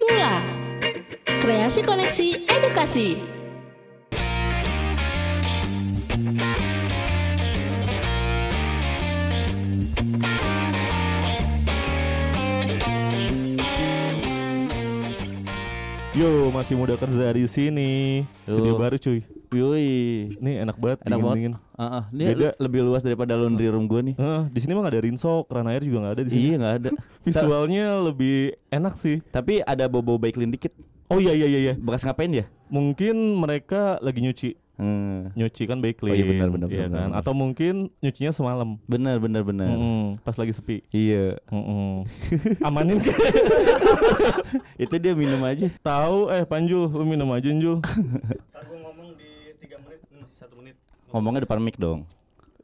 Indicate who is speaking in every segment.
Speaker 1: Mula Kreasi Koneksi Edukasi
Speaker 2: Yo, masih muda kerja di sini. Studio baru cuy.
Speaker 3: Yoi.
Speaker 2: Ini enak banget,
Speaker 3: Enak banget.
Speaker 2: dingin.
Speaker 3: Heeh, ini
Speaker 2: Beda.
Speaker 3: le- lebih luas daripada laundry room gue nih.
Speaker 2: Heeh, di sini mah gak ada rinso, keran air juga gak ada di sini.
Speaker 3: Iya nggak ada.
Speaker 2: Visualnya lebih enak sih.
Speaker 3: Tapi ada bobo baiklin dikit.
Speaker 2: Oh iya iya iya iya.
Speaker 3: Bekas ngapain ya?
Speaker 2: Mungkin mereka lagi nyuci.
Speaker 3: Hmm.
Speaker 2: Nyuci kan baik
Speaker 3: Oh iya, benar, benar,
Speaker 2: iya
Speaker 3: benar,
Speaker 2: kan?
Speaker 3: benar.
Speaker 2: Atau mungkin nyucinya semalam.
Speaker 3: Bener bener bener.
Speaker 2: Mm-mm, pas lagi sepi.
Speaker 3: Iya.
Speaker 2: Mm-mm. Amanin kan?
Speaker 3: Itu dia minum aja.
Speaker 2: Tahu eh Panjul, lu minum aja Jul.
Speaker 4: Ntar gue ngomong di 3 menit, hmm, 1 menit.
Speaker 3: Ngomongnya depan mic dong.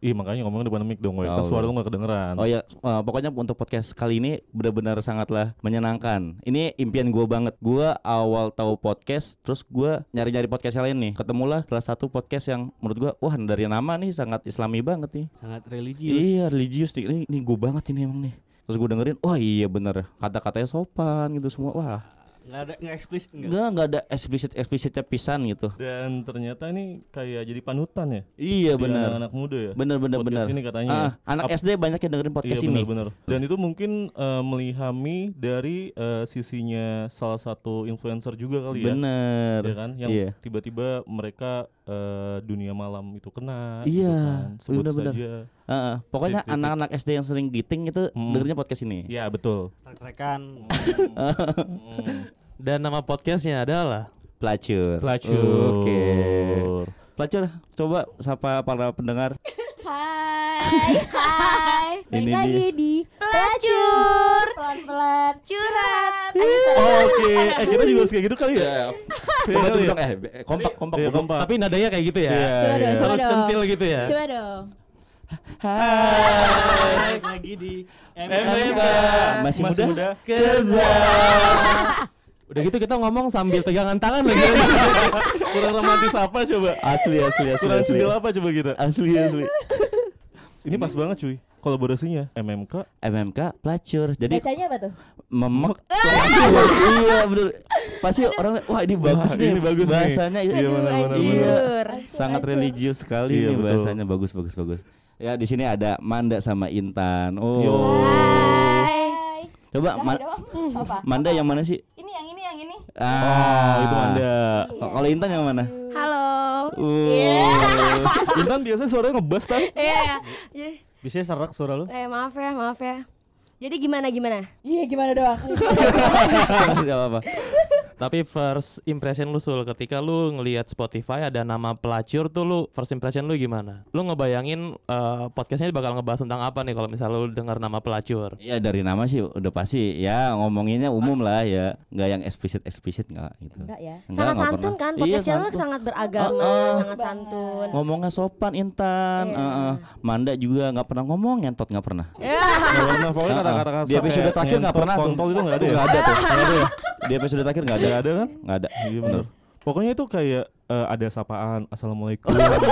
Speaker 2: Ih makanya ngomong depan mic dong, woy. kan suara lu gak kedengeran.
Speaker 3: Oh ya, eh, pokoknya untuk podcast kali ini benar-benar sangatlah menyenangkan. Ini impian gue banget. Gue awal tahu podcast, terus gue nyari-nyari podcast yang lain nih. Ketemulah salah satu podcast yang menurut gue, wah dari nama nih sangat Islami banget nih.
Speaker 4: Sangat religius.
Speaker 3: Iya religius nih, ini, ini gue banget ini emang nih. Terus gue dengerin, wah iya bener kata-katanya sopan gitu semua. Wah,
Speaker 4: Nggak ada nggak eksplisit nggak?
Speaker 3: enggak enggak ada eksplisit eksplisitnya pisan gitu.
Speaker 2: Dan ternyata ini kayak jadi panutan ya.
Speaker 3: Iya
Speaker 2: di
Speaker 3: bener,
Speaker 2: Anak-anak muda ya.
Speaker 3: bener
Speaker 2: Podcast
Speaker 3: bener.
Speaker 2: ini katanya
Speaker 3: Ah,
Speaker 2: ya.
Speaker 3: anak
Speaker 2: Ap-
Speaker 3: SD banyak yang dengerin podcast
Speaker 2: iya
Speaker 3: ini.
Speaker 2: benar-benar. Dan itu mungkin eh, melihami dari eh, sisinya salah satu influencer juga kali ya.
Speaker 3: Bener.
Speaker 2: Ya kan? Yang
Speaker 3: Iya.
Speaker 2: tiba-tiba mereka eh, dunia malam itu kena
Speaker 3: Iya,
Speaker 2: gitu kan. Sebut saja.
Speaker 3: Heeh, pokoknya
Speaker 2: Titik-titik.
Speaker 3: anak-anak SD yang sering giting itu
Speaker 2: Hmm.
Speaker 3: dengerinnya podcast ini.
Speaker 2: Iya, betul.
Speaker 4: Trek-trekan.
Speaker 2: Mm.
Speaker 5: Dan nama podcastnya adalah
Speaker 3: Pelacur.
Speaker 2: Pelacur.
Speaker 3: Oke. Pelacur, coba sapa para pendengar.
Speaker 6: Hai, hai. Balik
Speaker 2: Ini
Speaker 6: lagi di pelacur. Pelan-pelan curhat.
Speaker 2: Oh. Oke, eh kita juga harus kayak gitu kali ya. Iya
Speaker 3: Coba
Speaker 2: kali
Speaker 3: tuh dong, eh kompak kompak
Speaker 2: Iya,
Speaker 3: kompak.
Speaker 2: kompak.
Speaker 5: Tapi nadanya kayak gitu ya.
Speaker 2: Iya,
Speaker 6: Coba dong,
Speaker 2: iya.
Speaker 6: coba
Speaker 5: Harus
Speaker 6: dong.
Speaker 5: centil gitu ya.
Speaker 6: Coba dong.
Speaker 3: Hai.
Speaker 4: Lagi di
Speaker 3: MMK. Masih muda?
Speaker 2: Kerja.
Speaker 5: Udah gitu kita ngomong sambil pegangan tangan lagi.
Speaker 2: Kurang romantis apa coba?
Speaker 3: Asli asli asli
Speaker 2: Kurang
Speaker 3: asli.
Speaker 2: apa coba kita?
Speaker 3: Asli asli.
Speaker 2: Ini pas banget cuy. Kolaborasinya MMK
Speaker 3: MMK pelacur. Jadi
Speaker 6: Bacanya apa tuh?
Speaker 3: memek pelacur. iya bener. Pasti orang wah ini bagus
Speaker 2: Wah,
Speaker 3: nih.
Speaker 2: ini bagus nih.
Speaker 3: bahasanya
Speaker 2: Iya,
Speaker 6: Aduh,
Speaker 2: benar, benar,
Speaker 6: anjir.
Speaker 3: benar.
Speaker 6: Anjir,
Speaker 3: sangat religius sekali
Speaker 2: Iya,
Speaker 3: nih bahasanya bagus bagus bagus. Ya di sini ada Manda sama Intan. Oh.
Speaker 2: Yo.
Speaker 6: Hai.
Speaker 3: Coba Ma-
Speaker 6: dong. Apa?
Speaker 3: Manda yang mana sih?
Speaker 6: Ini yang ini yang ini.
Speaker 2: Oh,
Speaker 3: Ah,
Speaker 2: itu Anda.
Speaker 3: K- Kalau Intan yang mana?
Speaker 6: Halo.
Speaker 3: Uh.
Speaker 6: Iya.
Speaker 2: Intan biasanya suaranya ngebas tan.
Speaker 6: Iya. Iya.
Speaker 4: Bisa serak suara lu?
Speaker 6: Eh maaf ya, maaf ya. Jadi gimana gimana? Iya gimana doang.
Speaker 3: Gak apa-apa.
Speaker 5: Tapi first impression lu sul ketika lu ngelihat Spotify ada nama pelacur tuh lu first impression lu gimana? Lu ngebayangin eh, podcastnya bakal ngebahas tentang apa nih kalau misalnya lu dengar nama pelacur?
Speaker 3: Iya dari nama sih udah pasti ya ngomonginnya umum lah ya, nggak yang eksplisit eksplisit nggak gitu.
Speaker 6: Enggak ya.
Speaker 3: Enggak,
Speaker 6: sangat
Speaker 3: nggak
Speaker 6: santun
Speaker 3: pernah.
Speaker 6: kan?
Speaker 3: Iya,
Speaker 6: Podcastnya lu
Speaker 3: santun.
Speaker 6: sangat beragama,
Speaker 3: Heeh.
Speaker 6: sangat santun.
Speaker 3: Ngomongnya sopan Intan,
Speaker 6: Iya.
Speaker 3: Heeh. Manda juga nggak pernah ngomong ngentot nggak pernah.
Speaker 2: Nggak pernah pokoknya kata-kata
Speaker 3: Di episode terakhir nggak pernah
Speaker 2: kontol itu nggak ada ya?
Speaker 3: Nggak ada tuh. Ya? Di episode terakhir nggak ada.
Speaker 2: Nggak ada kan?
Speaker 3: Nggak ada.
Speaker 2: Iya benar. Pokoknya itu kayak eh, ada sapaan assalamualaikum gitu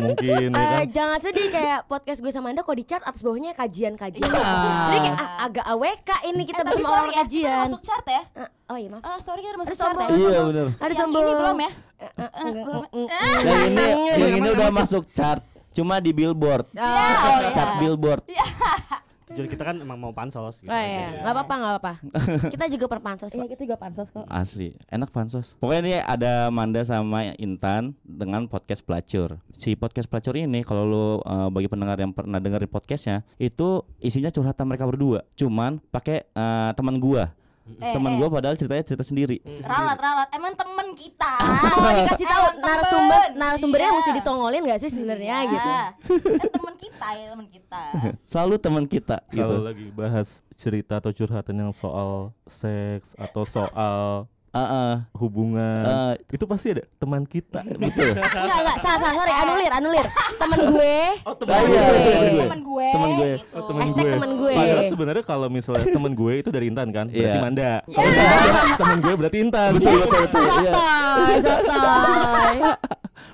Speaker 2: mungkin ya
Speaker 6: Eh,
Speaker 2: kan.
Speaker 6: jangan sedih kayak podcast gue sama Anda kok di chart atas bawahnya kajian-kajian. Jadi kayak ah, agak AWK ini kita
Speaker 7: Eh,
Speaker 6: bersama orang
Speaker 7: ya,
Speaker 6: kajian.
Speaker 7: masuk chart ya.
Speaker 6: Eh, oh iya maaf.
Speaker 7: Ah, sorry kita masuk
Speaker 6: Ada
Speaker 7: chart ya.
Speaker 6: sombong.
Speaker 3: Iya benar.
Speaker 6: Ada
Speaker 7: Yang
Speaker 6: sombong.
Speaker 7: ini belum ya?
Speaker 6: Eh, eh, mm,
Speaker 3: Yang ini yang ini udah masuk chart. Cuma di billboard.
Speaker 6: Ah, oh iya.
Speaker 3: Chart billboard.
Speaker 4: Tujuan kita kan emang mau pansos gitu.
Speaker 6: Oh iya, nggak apa-apa, nggak apa-apa. Kita juga perpansos kok. Iya, kita juga pansos kok.
Speaker 3: Asli, enak pansos. Pokoknya ini ada Manda sama Intan dengan podcast pelacur. Si podcast pelacur ini kalau lu eh, bagi pendengar yang pernah dengerin podcastnya, itu isinya curhatan mereka berdua. Cuman pakai eh, teman gua.
Speaker 7: Eh,
Speaker 3: teman
Speaker 7: eh.
Speaker 3: gua padahal ceritanya cerita sendiri.
Speaker 7: Ralat, ralat. Emang temen kita.
Speaker 6: Oh, dikasih tahu narasumber
Speaker 7: temen.
Speaker 6: narasumbernya
Speaker 7: Iya.
Speaker 6: mesti ditongolin gak sih sebenarnya
Speaker 7: Iya.
Speaker 6: gitu.
Speaker 7: Kan temen kita ya, temen kita.
Speaker 3: Selalu teman kita
Speaker 2: Kalau
Speaker 3: gitu.
Speaker 2: lagi bahas cerita atau curhatan yang soal seks atau soal
Speaker 3: Heeh.
Speaker 2: hubungan
Speaker 3: Eh,
Speaker 2: itu pasti ada teman kita
Speaker 3: betul.
Speaker 6: Enggak, enggak, salah, salah, sorry, anulir, anulir. Temen gue.
Speaker 2: oh
Speaker 3: iya,
Speaker 6: gue.
Speaker 7: Temen gue.
Speaker 3: Temen gue.
Speaker 7: gitu.
Speaker 2: teman gue.
Speaker 6: temen gue.
Speaker 2: Padahal sebenarnya kalau misalnya teman gue itu dari Intan kan, berarti
Speaker 3: Iya.
Speaker 2: Manda. Kalau Manda teman gue berarti Intan.
Speaker 3: betul betul betul. Iya.
Speaker 6: Sotoy, sotoy.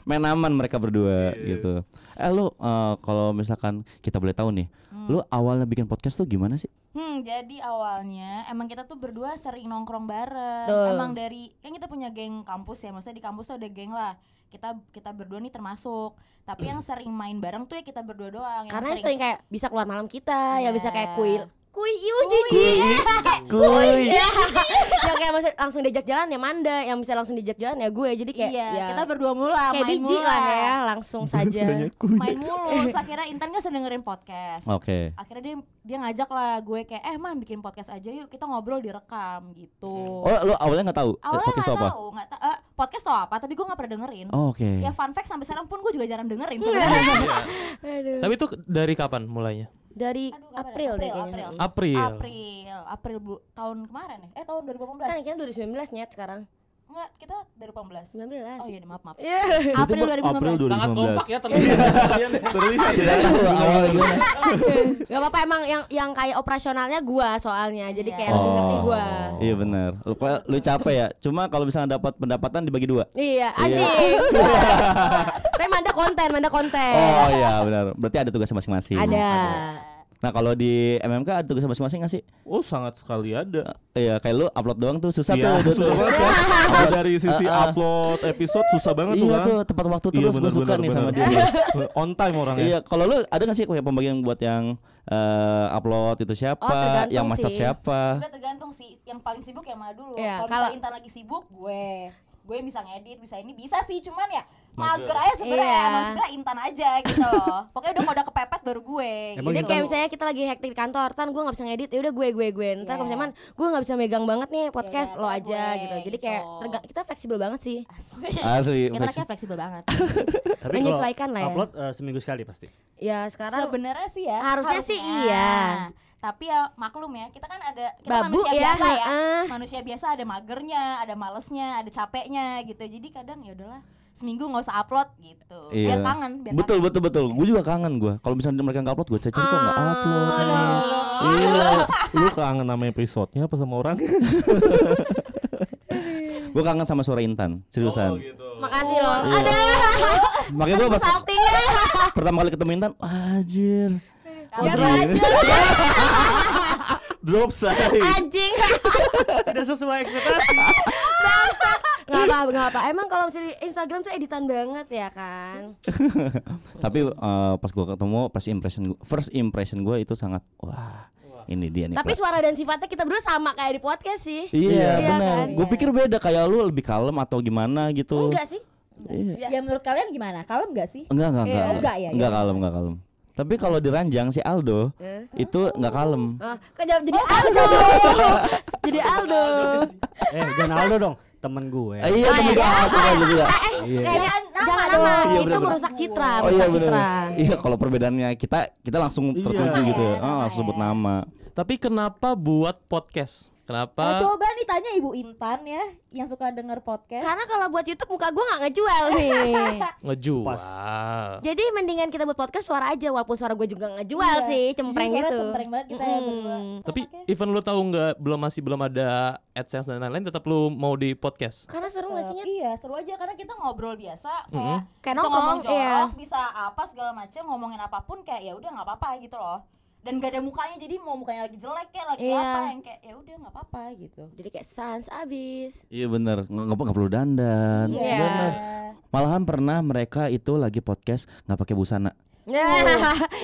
Speaker 3: Main aman mereka berdua gitu. Eh lu eh, kalau misalkan kita boleh tahu nih, lu awalnya bikin podcast tuh gimana sih?
Speaker 7: Hmm, jadi awalnya emang kita tuh berdua sering nongkrong bareng.
Speaker 6: Tuh.
Speaker 7: Emang dari kan kita punya geng kampus ya, maksudnya di kampus tuh ada geng lah. Kita kita berdua nih termasuk. Tapi yang sering main bareng tuh ya kita berdua doang. Yang
Speaker 6: Karena sering kayak bisa keluar malam kita, ya
Speaker 7: Iya.
Speaker 6: bisa kayak kuil. Kuy, iu jiji.
Speaker 3: Kuy.
Speaker 6: Ya. yang kayak maksud langsung diajak jalan ya Manda, yang bisa langsung diajak jalan ya gue. Jadi kayak
Speaker 7: iya,
Speaker 6: ya,
Speaker 7: kita berdua mulu lah,
Speaker 6: kayak
Speaker 7: main
Speaker 6: biji
Speaker 7: mulu
Speaker 6: lah ya, langsung saja.
Speaker 7: Main mulu. Akhirnya Intan kan sering dengerin podcast.
Speaker 3: Oke.
Speaker 7: Akhirnya dia dia ngajak lah gue kayak eh man bikin podcast aja yuk kita ngobrol direkam gitu.
Speaker 3: Oh, lu awalnya nggak tahu
Speaker 7: Awalnya
Speaker 3: podcast
Speaker 7: nggak
Speaker 3: apa?
Speaker 7: tahu, nggak tahu eh, podcast tuh apa, tapi gue nggak pernah dengerin.
Speaker 3: Oh, Oke.
Speaker 7: Ya fun fact sampai sekarang pun gue juga jarang dengerin
Speaker 6: Iya.
Speaker 7: sebenarnya.
Speaker 5: Tapi itu dari kapan mulainya?
Speaker 6: Dari
Speaker 7: Aduh, ya?
Speaker 6: April deh
Speaker 7: April,
Speaker 6: kayaknya.
Speaker 7: April.
Speaker 5: April.
Speaker 7: April, April bu- tahun kemarin ya? Eh tahun 2018.
Speaker 6: Kan kan 2019 nyet sekarang.
Speaker 7: Enggak, kita 2018.
Speaker 6: 19.
Speaker 7: Oh iya, maaf maaf.
Speaker 6: Iya.
Speaker 7: April 2019.
Speaker 2: April 2019.
Speaker 5: Sangat kompak ya terlihat.
Speaker 2: Terlihat
Speaker 3: Tidak tahu awal gimana.
Speaker 6: Gak apa-apa emang yang yang kayak operasionalnya gua soalnya. Jadi
Speaker 7: Iya.
Speaker 6: kayak lebih ngerti gua.
Speaker 3: Iya benar. Lu, lu capek ya. Cuma kalau misalnya dapat pendapatan dibagi dua.
Speaker 6: Iya, anjing. Saya manda konten, manda konten.
Speaker 3: Oh iya benar. Berarti ada tugas masing-masing.
Speaker 6: Ada.
Speaker 3: Nah kalau di MMK ada tugas masing-masing nggak sih?
Speaker 2: Oh sangat sekali ada.
Speaker 3: Iya kayak lu upload doang tuh susah
Speaker 2: Iya,
Speaker 3: tuh.
Speaker 2: susah banget ya. Kalau dari sisi
Speaker 3: Ah, ah.
Speaker 2: upload episode susah banget tuh
Speaker 3: Iya tuh tepat waktu
Speaker 2: Iya,
Speaker 3: terus gue
Speaker 2: bener,
Speaker 3: suka
Speaker 2: bener,
Speaker 3: nih
Speaker 2: bener.
Speaker 3: sama dia.
Speaker 2: On time orangnya.
Speaker 3: Iya, kalau lu ada nggak sih kayak pembagian buat yang eh, upload itu siapa,
Speaker 6: Oh, tergantung
Speaker 3: yang
Speaker 6: sih.
Speaker 3: siapa?
Speaker 7: Udah tergantung sih, yang paling sibuk yang mana dulu.
Speaker 6: Iya,
Speaker 7: kalau Intan lagi sibuk, gue gue bisa ngedit, bisa ini bisa sih, cuman ya
Speaker 2: Mager.
Speaker 7: aja sebenarnya.
Speaker 6: Iya.
Speaker 7: Emang sebenarnya Intan aja gitu loh. Pokoknya udah udah kepepet baru gue.
Speaker 4: Emang
Speaker 6: Jadi
Speaker 7: gitu.
Speaker 6: kayak misalnya kita lagi hektik di kantor, tan gue nggak bisa ngedit, ya udah gue gue gue. Ntar kalau
Speaker 7: Iya.
Speaker 6: misalnya man, gue nggak bisa megang banget nih podcast
Speaker 7: Ya udah,
Speaker 6: lo
Speaker 7: ntar
Speaker 6: aja
Speaker 7: gue,
Speaker 6: gitu. Jadi kayak
Speaker 7: gitu.
Speaker 6: terga- kita fleksibel banget sih.
Speaker 3: Asli.
Speaker 7: Kita anaknya fleksibel banget.
Speaker 4: Tapi
Speaker 6: menyesuaikan lah ya.
Speaker 4: upload eh, seminggu sekali pasti.
Speaker 6: Ya sekarang
Speaker 7: Sebenarnya sih ya.
Speaker 6: Harusnya sih iya.
Speaker 7: Tapi ya maklum ya, kita kan ada kita
Speaker 6: Babu
Speaker 7: manusia
Speaker 6: ya,
Speaker 7: biasa ya.
Speaker 6: heeh.
Speaker 7: Manusia biasa ada magernya, ada malesnya, ada capeknya gitu. Jadi kadang ya udahlah seminggu nggak usah upload gitu.
Speaker 3: Iya.
Speaker 7: Biar kangen, biar
Speaker 3: Betul
Speaker 7: kangen.
Speaker 3: betul betul. Gue juga kangen gue. Kalau misalnya mereka nggak upload, gue cari kok nggak
Speaker 6: Ah.
Speaker 3: upload.
Speaker 2: Iya. Lu kangen sama episodenya apa sama orang?
Speaker 3: Gue kangen sama suara Intan, seriusan.
Speaker 6: makasih loh.
Speaker 3: Iya.
Speaker 6: Ada
Speaker 3: Makanya gue pas pertama kali ketemu Intan, anjir.
Speaker 6: Biasa aja
Speaker 2: Drop side.
Speaker 6: anjing.
Speaker 4: Tidak sesuai ekspektasi.
Speaker 6: Gak apa gak apa. Emang kalau misalnya di Instagram tuh editan banget ya kan.
Speaker 3: Tapi eh, pas gue ketemu, pas impression gua, first impression gue itu sangat wah. Ini dia nih.
Speaker 6: Tapi
Speaker 3: Pla.
Speaker 6: suara dan sifatnya kita berdua sama kayak di podcast sih.
Speaker 3: Iya,
Speaker 6: Iya
Speaker 3: benar.
Speaker 6: kan?
Speaker 3: Gue pikir beda kayak lu lebih kalem atau gimana gitu.
Speaker 6: Enggak sih.
Speaker 3: Iya.
Speaker 7: Ya menurut kalian gimana? Kalem gak sih?
Speaker 3: Enggak, enggak, enggak.
Speaker 7: Oh, enggak ya,
Speaker 3: Enggak
Speaker 7: iya.
Speaker 3: kalem, enggak kalem. Tapi kalau di ranjang si Aldo
Speaker 6: Eh?
Speaker 3: itu enggak kalem.
Speaker 6: Ah, kok jadi jadi Aldo. jadi Aldo.
Speaker 4: eh, jangan Aldo dong, temen gue.
Speaker 3: Eh, iya, temen gua Aldo juga.
Speaker 4: Iya.
Speaker 6: Kayaknya
Speaker 7: nama
Speaker 6: jangan nama,
Speaker 3: Iya,
Speaker 6: itu merusak citra,
Speaker 3: Oh iya
Speaker 6: merusak
Speaker 3: benar.
Speaker 6: citra.
Speaker 3: Iya, kalau perbedaannya kita kita langsung
Speaker 2: Iya.
Speaker 3: tertuju gitu ya.
Speaker 7: Nama ya,
Speaker 3: Oh, langsung sebut nama.
Speaker 5: Tapi kenapa buat podcast?
Speaker 7: Oh,
Speaker 5: Kenapa?
Speaker 7: coba nih tanya Ibu Intan ya yang suka denger podcast.
Speaker 6: Karena kalau buat YouTube muka gua nggak ngejual nih.
Speaker 5: Ngejual.
Speaker 6: Jadi mendingan kita buat podcast suara aja walaupun suara gue juga nggak jual
Speaker 7: Iya.
Speaker 6: sih, cempreng
Speaker 7: Jujur,
Speaker 6: gitu.
Speaker 7: Cempreng banget kita ya
Speaker 6: Mm.
Speaker 7: berdua.
Speaker 5: Tapi
Speaker 7: Oke.
Speaker 5: even lu tahu nggak belum masih belum ada AdSense dan lain-lain tetap lu mau di podcast.
Speaker 6: Karena seru nggak sih?
Speaker 7: Iya seru aja karena kita ngobrol biasa kayak
Speaker 6: Kayak
Speaker 7: bisa
Speaker 6: nongkrong,
Speaker 7: ngomong jorok,
Speaker 6: iya.
Speaker 7: bisa apa segala macam ngomongin apa pun kayak ya udah nggak apa-apa gitu loh. Dan gak ada mukanya jadi mau mukanya lagi jelek kayak lagi
Speaker 6: Iya.
Speaker 7: apa yang kayak ya udah nggak apa-apa gitu.
Speaker 6: Jadi kayak sans abis.
Speaker 3: Iya bener, nggak nggak- perlu dandan.
Speaker 6: Iya.
Speaker 3: Malahan pernah mereka itu lagi podcast nggak pakai busana.
Speaker 6: Ya.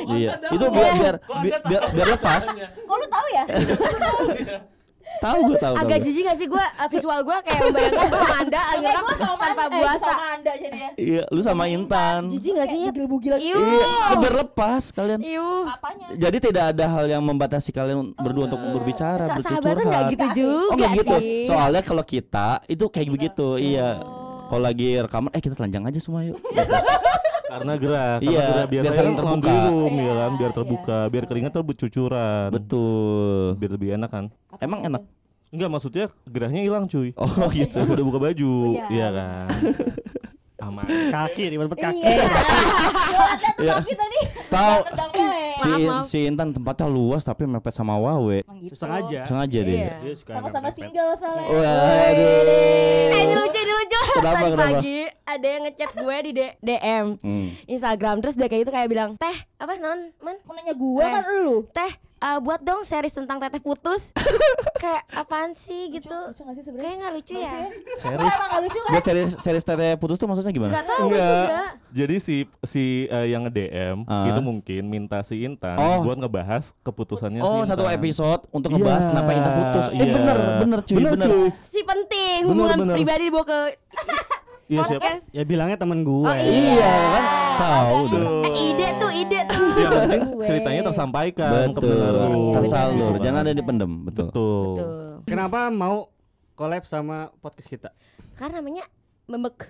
Speaker 3: Iya, itu biar biar bi- biar, biar lepas.
Speaker 7: Kok lu tahu ya?
Speaker 3: Tahu gue tahu. tahu
Speaker 6: Agak
Speaker 3: gua.
Speaker 6: jijik gak sih gue visual gue kayak membayangkan gue sama anda agak
Speaker 7: gua sama
Speaker 6: tanpa
Speaker 7: eh,
Speaker 6: puasa.
Speaker 7: sama anda jadi ya.
Speaker 3: Iya, lu sama Intan.
Speaker 6: Jijik gak sih Iu.
Speaker 3: Iya, biar lepas kalian.
Speaker 6: Iu.
Speaker 7: apanya?
Speaker 3: Jadi tidak ada hal yang membatasi kalian berdua untuk berbicara, bercurhat.
Speaker 6: sahabatan gak gitu
Speaker 3: Oh
Speaker 6: juga
Speaker 3: nggak gitu.
Speaker 6: sih.
Speaker 3: Soalnya kalau kita itu kayak begitu, iya. Kalau lagi rekaman, eh kita telanjang aja semua yuk.
Speaker 2: Karena gerak, karena
Speaker 3: Iya,
Speaker 2: gerak biar
Speaker 3: biar saling terbuka.
Speaker 2: room ya
Speaker 7: Iya,
Speaker 2: kan, biar
Speaker 7: iya.
Speaker 2: terbuka, biar keringat tuh bercucuran.
Speaker 3: Betul.
Speaker 2: Biar lebih enak kan.
Speaker 3: Emang enak.
Speaker 2: Enggak maksudnya gerahnya hilang cuy.
Speaker 3: Oh gitu.
Speaker 2: Udah buka baju,
Speaker 7: Iya.
Speaker 2: iya kan. Aman.
Speaker 4: Kaki, ribet kaki.
Speaker 7: Iya.
Speaker 3: Iya.
Speaker 7: tadi.
Speaker 3: Tahu si,
Speaker 6: maaf.
Speaker 3: si Intan tempatnya luas tapi mepet sama Wawe.
Speaker 7: Gitu.
Speaker 4: Sengaja.
Speaker 3: Sengaja deh.
Speaker 6: Iya.
Speaker 7: Sama-sama single soalnya.
Speaker 3: Waduh.
Speaker 6: Eh ini lucu ini lucu.
Speaker 3: Kenapa,
Speaker 6: Tadi
Speaker 3: kenapa?
Speaker 6: pagi ada yang ngechat gue di D- DM
Speaker 3: Hmm.
Speaker 6: Instagram terus dia kayak gitu kayak bilang teh apa non man
Speaker 7: Aku nanya gua
Speaker 6: Eh.
Speaker 7: kan lu.
Speaker 6: teh eh, buat dong series tentang teteh putus kayak apaan sih gitu
Speaker 7: Lucu gak sih
Speaker 6: kayak nggak lucu ya
Speaker 7: Series. emang gak lucu kan?
Speaker 3: Buat series series Tete putus tuh maksudnya gimana?
Speaker 6: nggak tahu gue
Speaker 2: Enggak.
Speaker 6: juga
Speaker 2: Jadi si si eh, yang nge-DM
Speaker 3: Ah.
Speaker 2: itu mungkin minta si Intan
Speaker 3: Oh.
Speaker 2: buat ngebahas keputusannya si
Speaker 3: Oh,
Speaker 2: Intan.
Speaker 3: satu episode untuk ngebahas
Speaker 2: Iya,
Speaker 3: kenapa Intan putus. Eh
Speaker 2: iya.
Speaker 3: bener, bener cuy,
Speaker 2: Bener,
Speaker 3: bener.
Speaker 2: cuy.
Speaker 6: si penting
Speaker 2: Bener,
Speaker 6: hubungan
Speaker 2: bener.
Speaker 6: pribadi dibawa ke
Speaker 2: Iya siap.
Speaker 6: podcast
Speaker 8: Ya bilangnya temen gue.
Speaker 6: Oh,
Speaker 3: Iya kan? Tahu
Speaker 2: Betul.
Speaker 3: dong.
Speaker 6: eh ide tuh ide tuh
Speaker 2: Yang penting ceritanya tersampaikan ke
Speaker 3: Betul. Tersalur,
Speaker 6: Bener.
Speaker 3: jangan ada dipendem, betul.
Speaker 2: Betul.
Speaker 6: Tuh.
Speaker 8: Kenapa mau collab sama podcast kita?
Speaker 6: karena namanya membek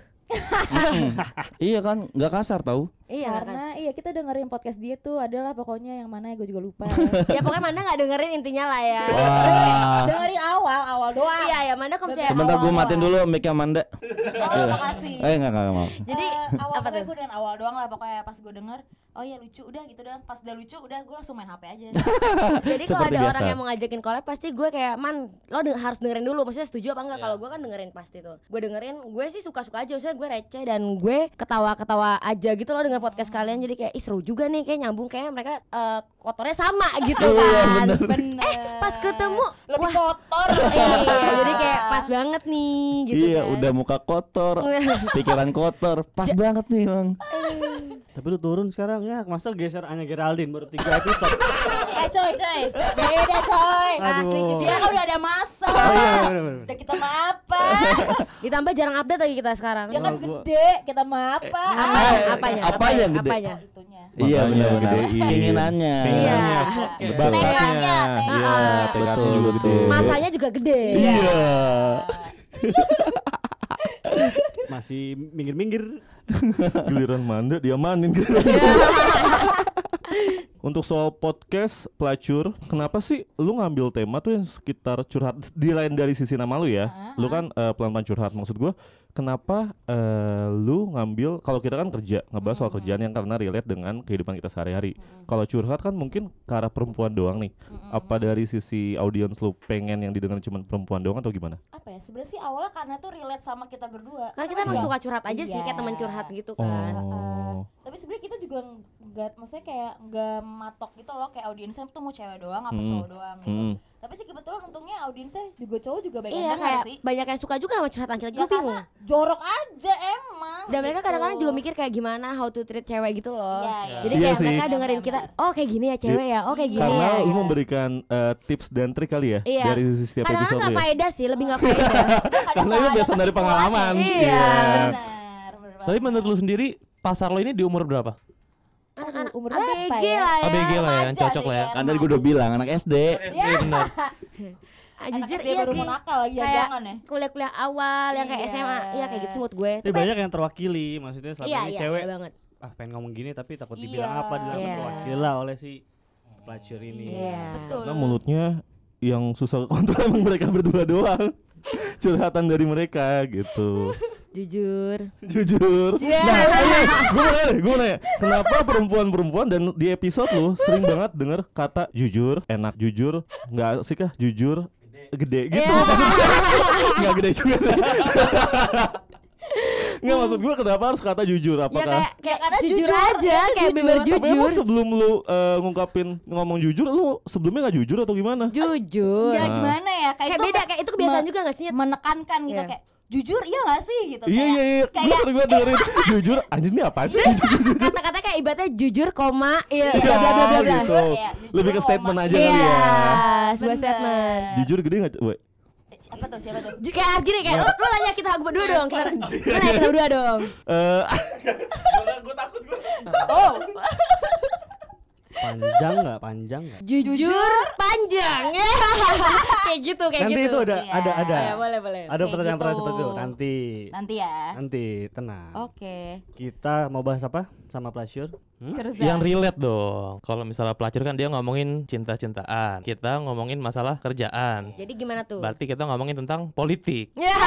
Speaker 3: Iya kan, nggak kasar tahu.
Speaker 6: Iya kan
Speaker 7: Karena iya kita dengerin podcast dia tuh adalah pokoknya yang mana ya gue juga lupa.
Speaker 6: ya pokoknya Manda nggak dengerin intinya lah ya
Speaker 3: Wah.
Speaker 7: dengerin awal, awal doang.
Speaker 6: iya ya Manda kalau misalnya
Speaker 3: Sebentar gue matiin
Speaker 7: doang.
Speaker 3: dulu mic Amanda.
Speaker 7: Oh, makasih.
Speaker 3: Eh enggak enggak mau.
Speaker 6: Jadi,
Speaker 7: Eh, awal
Speaker 6: apa
Speaker 7: pokoknya
Speaker 6: tuh?
Speaker 7: gue dengan awal doang lah pokoknya pas gue denger oh ya lucu udah gitu dah pas udah lucu udah gue langsung main HP aja
Speaker 6: Jadi kalau ada
Speaker 3: biasa.
Speaker 6: orang yang mau ngajakin collab pasti gue kayak man lo deng- harus dengerin dulu maksudnya setuju apa enggak kalau gue kan dengerin pasti tuh gue dengerin gue sih suka-suka aja maksudnya gue receh dan gue ketawa-ketawa aja gitu loh dengan podcast kalian jadi kayak ih seru juga nih kayak nyambung kayak mereka eh, kotornya sama gitu kan.
Speaker 7: bener.
Speaker 6: Eh pas ketemu
Speaker 7: lebih
Speaker 6: wah.
Speaker 7: kotor.
Speaker 6: Iya jadi kayak pas banget nih gitu
Speaker 3: iya,
Speaker 6: kan.
Speaker 3: udah muka kotor, pikiran kotor. Pas banget nih, Bang.
Speaker 8: Tapi lu turun sekarang ya, masa geser Anya Geraldine baru tiga episode.
Speaker 7: eh coy coy beda coy
Speaker 6: Asli,
Speaker 8: Aduh.
Speaker 6: cuy.
Speaker 7: dia kan udah ada masa
Speaker 8: Oh iya, bener, bener.
Speaker 7: udah kita mah apa
Speaker 6: ditambah jarang update lagi kita sekarang
Speaker 7: dia kan
Speaker 8: Oh,
Speaker 7: gede kita mah apa
Speaker 6: Apa-
Speaker 3: Eh,
Speaker 6: apanya
Speaker 3: apanya gede?
Speaker 6: apanya
Speaker 7: Oh, itunya
Speaker 3: Iya, benar
Speaker 2: gedein.
Speaker 3: Keinginannya.
Speaker 6: Iya.
Speaker 7: Tekadnya,
Speaker 2: Iya,
Speaker 7: tekadnya.
Speaker 2: tekadnya
Speaker 3: Betul,
Speaker 2: juga
Speaker 3: betul.
Speaker 2: gede.
Speaker 6: masanya juga gede
Speaker 3: Iya.
Speaker 8: Masih minggir-minggir.
Speaker 2: Giliran Manda dia manin Untuk soal podcast pelacur, kenapa sih lu ngambil tema tuh yang sekitar curhat di lain dari sisi nama lu ya? Lu kan eh, pelan-pelan curhat maksud gua. Kenapa eh, lu ngambil kalau kita kan kerja ngebahas soal kerjaan yang karena relate dengan kehidupan kita sehari-hari. Kalau curhat kan mungkin ke arah perempuan doang nih. Apa dari sisi audiens lu pengen yang didengar cuma perempuan doang atau gimana?
Speaker 7: apa ya sebenarnya sih awalnya karena tuh relate sama kita berdua
Speaker 6: Karena kita emang
Speaker 7: Iya.
Speaker 6: suka curhat aja sih kayak
Speaker 7: Iya.
Speaker 6: teman curhat gitu kan.
Speaker 2: Oh.
Speaker 7: tapi sebenarnya kita juga nggak maksudnya kayak nggak matok gitu loh kayak audiensnya tuh mau cewek doang apa
Speaker 2: Hmm.
Speaker 7: cowok doang gitu
Speaker 2: Hmm.
Speaker 7: Tapi sih kebetulan untungnya audiensnya juga cowok juga banyak
Speaker 6: Iya
Speaker 7: yang
Speaker 6: kayak
Speaker 7: sih
Speaker 6: banyak yang suka juga sama curhatan kita
Speaker 7: ya
Speaker 6: gue bingung.
Speaker 7: jorok aja emang
Speaker 6: Dan mereka
Speaker 7: gitu.
Speaker 6: kadang-kadang juga mikir kayak gimana how to treat cewek gitu loh.
Speaker 7: Iya, iya.
Speaker 6: Jadi
Speaker 2: Iya
Speaker 6: kayak
Speaker 2: sih.
Speaker 6: mereka dengerin kita, oh kayak gini ya cewek ya, oh kayak gini
Speaker 2: Karena
Speaker 6: ya.
Speaker 2: lu memberikan eh, tips dan trik kali ya
Speaker 6: Iya.
Speaker 2: dari sisi setiap
Speaker 6: Kadang-kadang
Speaker 2: episode
Speaker 6: nggak
Speaker 2: lu ya.
Speaker 6: faedah sih, lebih nggak faedah.
Speaker 2: Karena itu biasa dari pengalaman.
Speaker 6: Iya.
Speaker 7: benar benar
Speaker 5: Tapi menurut lu sendiri pasar lo ini di umur berapa?
Speaker 6: Anak-anak
Speaker 7: umur
Speaker 6: ABG
Speaker 7: berapa ya?
Speaker 6: lah ya.
Speaker 5: ABG lah ya, yang cocok lah ya.
Speaker 3: Kan tadi gue udah bilang anak SD.
Speaker 7: ya
Speaker 5: benar.
Speaker 6: Ah, Jujur
Speaker 7: SD
Speaker 6: iya
Speaker 7: baru
Speaker 6: sih.
Speaker 7: nakal lagi ya
Speaker 6: Kayak
Speaker 7: jangan ya
Speaker 6: kuliah-kuliah awal yang kayak. SMA, iya kayak gitu menurut gue.
Speaker 8: Tapi banyak yang terwakili, maksudnya selama
Speaker 6: Iya
Speaker 8: ini
Speaker 6: iya
Speaker 8: cewek
Speaker 6: iya banget.
Speaker 8: ah pengen ngomong gini tapi takut dibilang apa, dibilang terwakili lah oleh si pelacur ini.
Speaker 6: Iya.
Speaker 7: betul
Speaker 2: Karena mulutnya yang susah kontrol emang mereka berdua doang. Curhatan dari mereka gitu.
Speaker 6: Jujur.
Speaker 2: Jujur.
Speaker 6: Iya.
Speaker 2: Nah, gue mau nanya, gue mau nanya, kenapa perempuan-perempuan dan di episode lu sering banget denger kata jujur, enak jujur, nggak sih kah jujur, gede gitu. Nggak gede juga sih. Nggak maksud gue kenapa harus kata jujur?
Speaker 6: Ya
Speaker 2: Apakah
Speaker 6: kayak kayak
Speaker 7: karena
Speaker 6: jujur,
Speaker 7: jujur,
Speaker 6: aja, kayak
Speaker 7: jujur.
Speaker 6: bener
Speaker 2: Tapi emang
Speaker 6: jujur.
Speaker 2: sebelum lu eh, ngungkapin ngomong jujur, lu sebelumnya nggak jujur atau gimana?
Speaker 6: Jujur.
Speaker 7: ya
Speaker 2: Nah.
Speaker 7: gimana ya kayak,
Speaker 6: Kayak
Speaker 7: itu
Speaker 6: beda, kayak itu kebiasaan juga gak sih?
Speaker 7: Menekankan gitu
Speaker 6: Iya.
Speaker 7: kayak jujur iya gak sih gitu
Speaker 2: Iya iya iya, gue
Speaker 7: kayak
Speaker 2: sering banget dengerin jujur. Anjir ini apaan sih?
Speaker 6: Kata-kata kayak ibaratnya jujur, koma, iya,
Speaker 7: Iya,
Speaker 6: bla bla bla bla bla.
Speaker 2: gitu.
Speaker 7: Iya, jujur,
Speaker 2: Lebih ke
Speaker 7: koma.
Speaker 2: statement aja
Speaker 6: Iya,
Speaker 2: kali ya.
Speaker 6: sebuah
Speaker 7: Bener.
Speaker 6: statement.
Speaker 2: Jujur gede nggak? Woi.
Speaker 7: siapa tuh siapa tuh
Speaker 6: Ju- Kayak gini kayak lu, lu nanya kita berdua dong, kita, kita nanya kita berdua dong.
Speaker 2: Eh,
Speaker 7: oh
Speaker 8: Panjang nggak? Panjang nggak?
Speaker 6: Jujur, panjang. Ya. kayak gitu, kayak
Speaker 8: Nanti
Speaker 6: gitu.
Speaker 8: itu ada
Speaker 7: Iya.
Speaker 8: ada ada.
Speaker 6: Ya, boleh, boleh.
Speaker 8: Ada pertanyaan-pertanyaan
Speaker 7: gitu.
Speaker 8: seperti itu nanti.
Speaker 7: nanti ya
Speaker 8: Nanti tenang.
Speaker 7: oke
Speaker 8: Kita mau bahas apa sama pleasure? Hmm?
Speaker 7: Kerja.
Speaker 5: Yang relate dong. Kalau misalnya pelacur kan dia ngomongin cinta-cintaan. Kita ngomongin masalah kerjaan.
Speaker 6: Jadi gimana tuh?
Speaker 5: Berarti kita ngomongin tentang politik.
Speaker 6: Ya.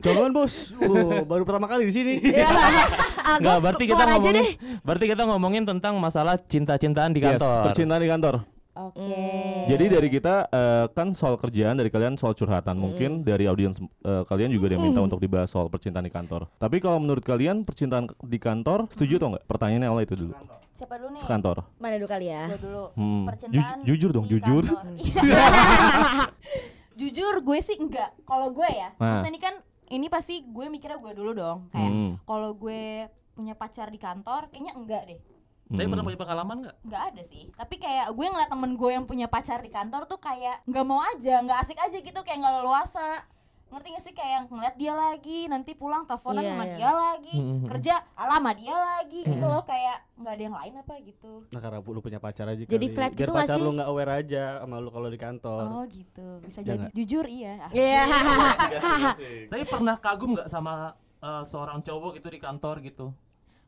Speaker 8: Jangan bos, uh, baru pertama kali di sini.
Speaker 6: Ya.
Speaker 5: Enggak,
Speaker 6: gua
Speaker 5: berarti kita ngomongin
Speaker 6: deh.
Speaker 5: berarti kita ngomongin tentang masalah cinta-cintaan di
Speaker 2: yes,
Speaker 5: kantor.
Speaker 2: percintaan di kantor.
Speaker 7: Oke.
Speaker 6: Hmm.
Speaker 2: Jadi dari kita eh, kan soal kerjaan, dari kalian soal curhatan. Mungkin dari audiens eh, kalian juga ada yang minta untuk dibahas soal percintaan di kantor. Tapi kalau menurut kalian percintaan di kantor setuju atau enggak? Pertanyaannya awal itu dulu.
Speaker 7: Siapa dulu nih?
Speaker 2: Sekantor.
Speaker 6: Mana dulu kali ya?
Speaker 7: Dulu.
Speaker 2: Hmm.
Speaker 7: Percintaan
Speaker 2: Ju- jujur dong,
Speaker 7: di
Speaker 2: jujur.
Speaker 7: jujur gue sih enggak. Kalau gue ya,
Speaker 2: Nah.
Speaker 7: maksudnya ini kan ini pasti gue mikirnya gue dulu dong. Kayak
Speaker 2: Hmm.
Speaker 7: kalau gue punya pacar di kantor, kayaknya enggak deh.
Speaker 5: Tapi
Speaker 2: Hmm.
Speaker 5: pernah punya pengalaman nggak?
Speaker 7: Nggak ada sih. Tapi kayak gue ngeliat temen gue yang punya pacar di kantor tuh kayak nggak mau aja, nggak asik aja gitu, kayak nggak leluasa. Ngerti gak sih kayak ngeliat dia lagi, nanti pulang teleponan
Speaker 6: Iya,
Speaker 7: sama
Speaker 6: iya.
Speaker 7: dia lagi,
Speaker 5: Mhm.
Speaker 7: kerja ala sama dia lagi gitu loh kayak nggak ada yang lain apa gitu.
Speaker 8: Nah karena lu punya pacar aja
Speaker 6: Jadi
Speaker 8: kali.
Speaker 6: flat
Speaker 8: Biar
Speaker 6: gitu
Speaker 8: pacar
Speaker 6: sih?
Speaker 8: lu nggak aware aja sama lu kalau di kantor.
Speaker 7: Oh gitu, bisa
Speaker 8: Ya
Speaker 7: jadi. Jujur iya.
Speaker 6: Iya.
Speaker 5: Tapi pernah kagum nggak sama eh, seorang cowok gitu di kantor gitu?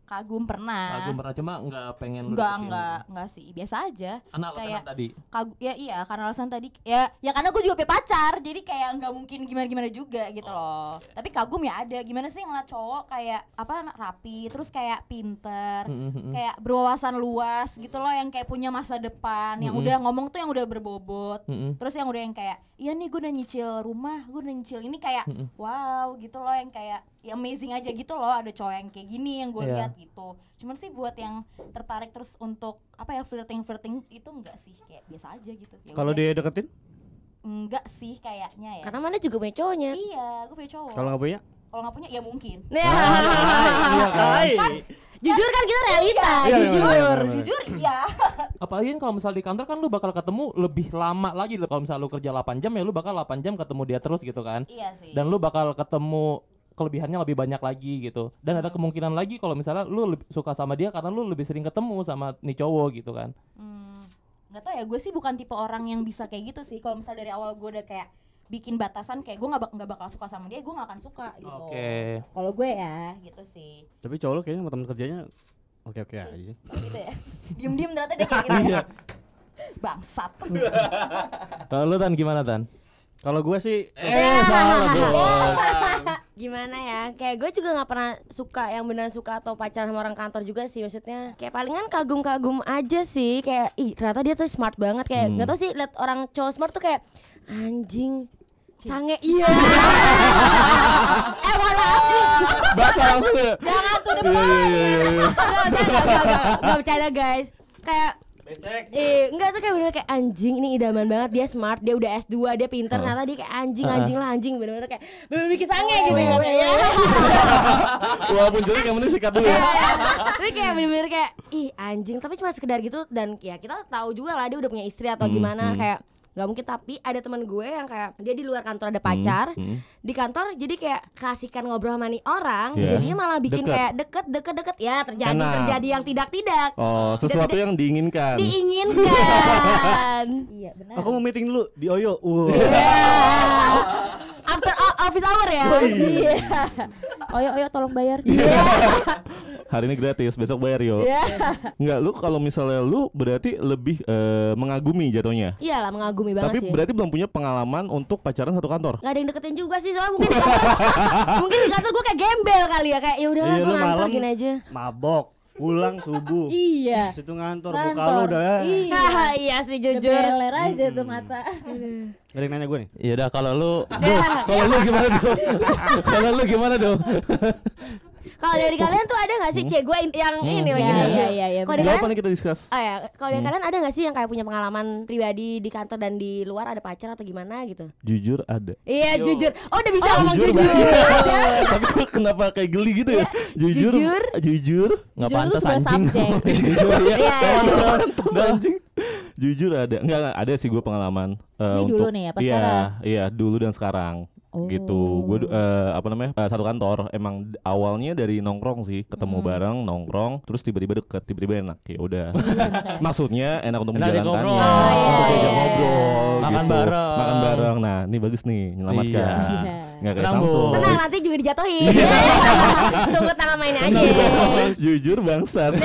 Speaker 7: Kagum pernah.
Speaker 5: Kagum pernah cuma nggak pengen deketin
Speaker 7: enggak,
Speaker 5: gitu.
Speaker 7: enggak sih. Biasa aja.
Speaker 5: Karena alasan
Speaker 7: Kayak-
Speaker 5: tadi.
Speaker 7: Kagum ya iya karena alasan tadi ya ya karena gue juga punya pacar jadi kayak nggak mungkin gimana gimana juga gitu loh tapi kagum ya ada gimana sih ngeliat cowok kayak apa rapi terus kayak pinter
Speaker 5: Mhm.
Speaker 7: kayak berwawasan luas gitu loh yang kayak punya masa depan yang udah ngomong tuh yang udah berbobot terus yang udah yang kayak iya nih gue udah nyicil rumah gue udah nyicil ini kayak wow gitu loh yang kayak ya amazing aja gitu loh ada cowok yang kayak gini yang gue
Speaker 5: Iya.
Speaker 7: lihat gitu cuman sih buat yang tertarik terus untuk apa ya flirting flirting itu enggak sih kayak biasa aja gitu Ya
Speaker 8: Kalau dia deketin,
Speaker 7: enggak sih kayaknya ya
Speaker 6: Karena mana juga punya cowoknya.
Speaker 7: iya gue punya cowok
Speaker 8: kalau nggak punya,
Speaker 7: kalau nggak punya ya mungkin
Speaker 8: iya kan?
Speaker 6: Jujur kan kita realita,
Speaker 8: Iya, iya,
Speaker 6: jujur.
Speaker 8: iya, iya.
Speaker 7: jujur iya
Speaker 5: Apalagi kan kalau misal di kantor kan lu bakal ketemu lebih lama lagi loh. kalau misal lu kerja 8 jam ya lu bakal 8 jam ketemu dia terus gitu kan.
Speaker 7: iya sih
Speaker 5: Dan lu bakal ketemu kelebihannya lebih banyak lagi gitu. Dan ada kemungkinan lagi kalau misalnya lu lebih suka sama dia karena lu lebih sering ketemu sama nih cowok gitu kan.
Speaker 7: Hmm, nggak tau ya gue sih bukan tipe orang yang bisa kayak gitu sih kalau misal dari awal gue udah kayak bikin batasan kayak gue nggak bak nggak bakal suka sama dia gue nggak akan suka gitu
Speaker 5: Oke.
Speaker 7: kalau gue ya gitu sih
Speaker 8: Tapi cowok lu kayaknya sama temen kerjanya oke-oke aja sih.
Speaker 7: gitu ya diem diem ternyata dia kayak gitu
Speaker 5: Iya.
Speaker 7: ya bangsat
Speaker 5: Kalau lu Tan gimana Tan?
Speaker 8: Kalau gue sih
Speaker 5: Eh salah bro.
Speaker 6: Gimana ya? Kayak gue juga nggak pernah suka yang benar suka atau pacaran sama orang kantor juga sih maksudnya. Kayak palingan kagum-kagum aja sih. Kayak ih ternyata dia tuh smart banget kayak
Speaker 2: Hmm.
Speaker 6: nggak tau sih lihat orang cowok smart tuh kayak anjing sange iya eh mana
Speaker 2: Bahasa langsung ya.
Speaker 7: jangan tuh
Speaker 2: Iya iya iya iya.
Speaker 6: Nggak, nggak bercanda guys kayak Eh, enggak tuh kayak bener kayak anjing ini idaman banget dia smart dia udah S2 dia pinter
Speaker 2: Heeh.
Speaker 6: ternyata dia kayak anjing
Speaker 5: Heeh.
Speaker 6: anjing lah anjing bener-bener kayak bener bikin sange gitu ya
Speaker 2: Walaupun jelek yang penting sikat dulu ya.
Speaker 6: tapi kayak bener-bener kayak ih anjing tapi cuma sekedar gitu dan ya kita tahu juga lah dia udah punya istri atau
Speaker 2: Hmm,
Speaker 6: gimana
Speaker 2: hmm.
Speaker 6: kayak nggak mungkin tapi ada teman gue yang kayak dia di luar kantor ada pacar
Speaker 2: Hmm.
Speaker 6: di kantor jadi kayak kasihkan ngobrol sama nih orang
Speaker 2: Iya.
Speaker 6: jadinya malah bikin
Speaker 2: Deket.
Speaker 6: kayak deket deket deket ya terjadi
Speaker 2: Enak.
Speaker 6: terjadi yang tidak tidak
Speaker 2: Oh, sesuatu yang diinginkan.
Speaker 6: diinginkan
Speaker 7: iya benar
Speaker 8: aku mau meeting dulu di Oyo. Wah.
Speaker 6: after o- office hour ya iya
Speaker 7: oyo oyo tolong bayar
Speaker 2: Hari ini gratis, besok bayar yo.
Speaker 6: Iya.
Speaker 2: Enggak, lu kalau misalnya lu berarti lebih eh, mengagumi jatuhnya.
Speaker 6: iyalah mengagumi banget
Speaker 2: Tapi
Speaker 6: sih
Speaker 2: berarti belum punya pengalaman untuk pacaran satu kantor.
Speaker 6: Nggak ada yang deketin juga sih soalnya mungkin di kantor mungkin di kantor gue kayak gembel kali ya kayak ya udahlah
Speaker 8: Iya,
Speaker 6: gue ngantor
Speaker 8: malam
Speaker 6: gini aja
Speaker 8: Mabok, pulang subuh.
Speaker 7: iya
Speaker 8: Situ ngantor, muka
Speaker 7: Kantor.
Speaker 8: lu udah ya.
Speaker 7: iya
Speaker 6: iya sih
Speaker 7: Udah beler aja tuh mata
Speaker 8: Gak ada yang nanya gue nih.
Speaker 5: Ya udah kalau lu kalau lu gimana dong? kalau lu gimana dong?
Speaker 6: Kalau dari kalian tuh ada nggak sih cek gue yang ini lagi
Speaker 7: Iya,
Speaker 6: nih
Speaker 7: iya, iya, iya,
Speaker 6: kalau dari
Speaker 2: Gak
Speaker 6: kalian
Speaker 2: kita discuss.
Speaker 6: Oh ya, kalau dari kalian ada nggak sih yang kayak punya pengalaman pribadi di kantor dan di luar ada pacar atau gimana gitu?
Speaker 2: Jujur ada.
Speaker 6: Iya jujur. Oh udah bisa ngomong
Speaker 2: jujur
Speaker 6: jujur.
Speaker 2: banget. Tapi kenapa kayak geli gitu ya? Jujur.
Speaker 6: Jujur.
Speaker 2: Jujur.
Speaker 5: Enggak
Speaker 7: Jujur lu
Speaker 5: pantas anjing. Jujur ya.
Speaker 6: Iya, iya, iya.
Speaker 2: Anjing. Jujur ada. Enggak, enggak ada sih gue pengalaman. eh,
Speaker 7: Ini dulu nih, apa
Speaker 2: iya,
Speaker 7: sekarang?
Speaker 2: Iya, dulu dan sekarang.
Speaker 7: Oh.
Speaker 2: Gitu. Gue apa namanya? eh, satu kantor. Emang awalnya dari nongkrong sih, ketemu
Speaker 7: Hmm.
Speaker 2: bareng, nongkrong, terus tiba-tiba deket, tiba-tiba enak. Ya udah.
Speaker 7: Iya,
Speaker 2: Maksudnya enak untuk
Speaker 5: Enak
Speaker 2: menjalankannya.
Speaker 5: ngobrol.
Speaker 6: Oh, iya,
Speaker 2: Untuk
Speaker 6: iya,
Speaker 2: ngobrol,
Speaker 5: Makan
Speaker 2: gitu.
Speaker 5: bareng.
Speaker 2: Makan bareng. Nah, ini bagus nih, menyelamatkan.
Speaker 5: Iya.
Speaker 2: Nggak kayak
Speaker 5: Tenang, Bu.
Speaker 2: Samsung.
Speaker 6: Tenang nanti juga dijatuhin. Tunggu tangan mainnya aja.
Speaker 2: Jujur bangsat.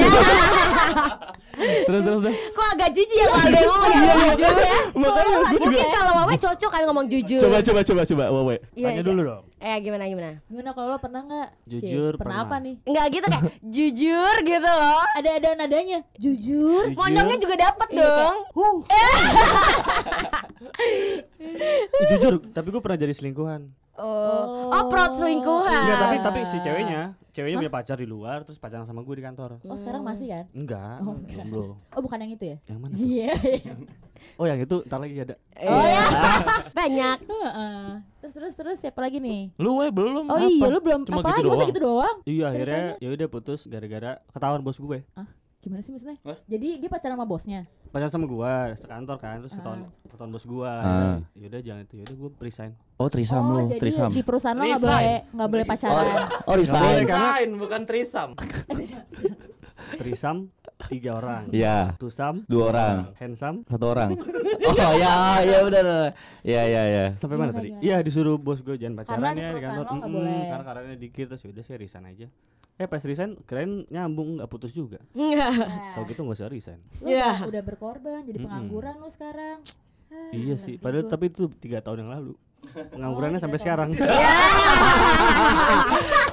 Speaker 2: terus terus dah.
Speaker 6: Kok agak jijik ya kalau ada yang ngomong
Speaker 2: Iya,
Speaker 6: jujur ya?
Speaker 2: Makanya gue juga.
Speaker 6: Mungkin kalau Wawe cocok kan ngomong jujur.
Speaker 2: Coba coba coba coba Wawe.
Speaker 6: Iya,
Speaker 8: Tanya dulu dong.
Speaker 6: Eh gimana gimana?
Speaker 7: Gimana kalau lo pernah nggak?
Speaker 8: Jujur,
Speaker 7: pernah
Speaker 8: pernah.
Speaker 7: apa nih?
Speaker 6: Enggak gitu kayak jujur gitu loh.
Speaker 7: Ada ada nadanya. Jujur.
Speaker 6: Monyongnya juga dapat
Speaker 7: Iya,
Speaker 6: dong.
Speaker 8: Eh, jujur, tapi gue pernah jadi selingkuhan.
Speaker 6: Oh, oh proud selingkuhan.
Speaker 8: Enggak, tapi tapi si ceweknya, ceweknya punya pacar di luar terus pacaran sama gue di kantor.
Speaker 7: Oh sekarang masih kan?
Speaker 8: Enggak,
Speaker 7: Oh, enggak.
Speaker 8: belum.
Speaker 7: Oh bukan yang itu ya?
Speaker 8: Yang mana?
Speaker 7: Iya.
Speaker 8: Oh, yang itu ntar lagi ada.
Speaker 6: Oh ya. Banyak.
Speaker 7: Heeh. Terus terus terus siapa lagi nih?
Speaker 5: Lu we belum.
Speaker 7: Oh iya lu belum
Speaker 5: Cuma
Speaker 7: apa
Speaker 5: gitu
Speaker 7: lagi masa
Speaker 5: doang.
Speaker 7: gitu doang?
Speaker 8: Iya, akhirnya ya udah putus gara-gara ketahuan bos gue.
Speaker 7: Gimana sih maksudnya? Jadi dia pacaran sama bosnya.
Speaker 8: Pacaran sama gue sekantor kan, terus ketahuan ketahuan bos gue.
Speaker 3: Ah.
Speaker 8: Ya udah jangan itu, ya udah gue resign.
Speaker 3: Oh trisam
Speaker 7: oh
Speaker 3: lu,
Speaker 7: jadi
Speaker 3: trisam.
Speaker 7: di perusahaan lo nggak
Speaker 5: Resign.
Speaker 7: boleh nggak boleh pacaran.
Speaker 3: Oh resign.
Speaker 5: Resign bukan trisam.
Speaker 8: Trisam tiga orang.
Speaker 3: Iya.
Speaker 8: Tusam
Speaker 3: Dua orang.
Speaker 8: handsome
Speaker 3: Satu orang. Oh ya ya udah. Ya ya ya.
Speaker 8: sampai mana
Speaker 7: Gimana,
Speaker 8: tadi?
Speaker 7: gimana?
Speaker 8: Iya disuruh bos gue jangan pacaran
Speaker 7: Karena
Speaker 8: ya di kantor.
Speaker 7: boleh.
Speaker 8: Karena karannya dikit terus ya udah saya resign aja. Eh pas resign keren nyambung nggak putus juga.
Speaker 6: Enggak.
Speaker 8: Kalau gitu nggak usah resign.
Speaker 7: Lu
Speaker 6: Iya.
Speaker 7: udah, berkorban jadi pengangguran lu sekarang.
Speaker 8: Iya sih. Padahal tapi itu tiga tahun yang lalu. Penganggurannya
Speaker 7: tiga
Speaker 8: sampai sekarang.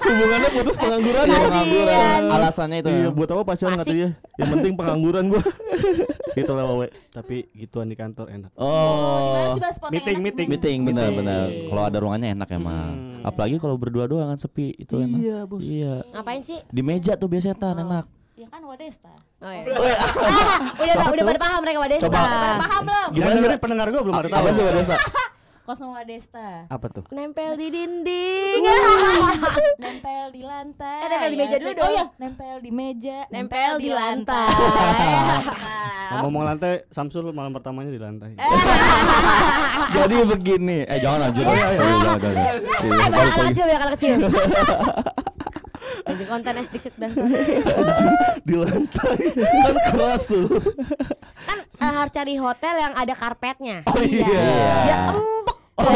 Speaker 2: Hubungannya putus pengangguran ya.
Speaker 3: Pengangguran. Alasannya itu.
Speaker 2: Iya, buat apa pacaran katanya? Yang penting pengangguran gua. gitu lah Wawe.
Speaker 8: tapi gituan di kantor enak.
Speaker 3: Oh.
Speaker 7: coba spot yang
Speaker 8: meeting,
Speaker 7: enak
Speaker 8: meeting.
Speaker 3: Meeting benar benar. Kalau ada ruangannya enak emang.
Speaker 8: Hmm.
Speaker 3: Apalagi kalau berdua doang kan sepi itu enak.
Speaker 8: Iya, Bos.
Speaker 3: Iya.
Speaker 6: Ngapain sih?
Speaker 3: Di meja tuh biasanya tan enak.
Speaker 7: Ya kan Wadesta.
Speaker 6: Oh, iya. Ah, udah udah pada paham mereka Wadesta.
Speaker 3: Coba.
Speaker 7: Pada paham belum?
Speaker 3: Gimana sih?
Speaker 8: pendengar gue belum ada tahu.
Speaker 3: Apa sih Wadesta?
Speaker 7: Kosong Wadesta.
Speaker 8: Apa tuh?
Speaker 6: Nempel di dinding.
Speaker 7: Nempel di lantai.
Speaker 6: Eh, nempel di meja dulu dong.
Speaker 7: Oh iya, nempel di meja,
Speaker 6: Nempel di lantai.
Speaker 8: Ngomong lantai, Samsul malam pertamanya di lantai.
Speaker 3: Jadi begini. Eh jangan lanjut.
Speaker 6: Iya.
Speaker 3: Oh, iya, iya, jangan, jangan. Iya,
Speaker 6: anak
Speaker 3: lagi.
Speaker 6: kecil, banyak anak kecil. Lagi konten explicit dasar.
Speaker 2: Di lantai. Kan keras tuh.
Speaker 6: Kan eh, harus cari hotel yang ada karpetnya.
Speaker 2: Oh iya.
Speaker 6: Biar empuk.
Speaker 2: Oh,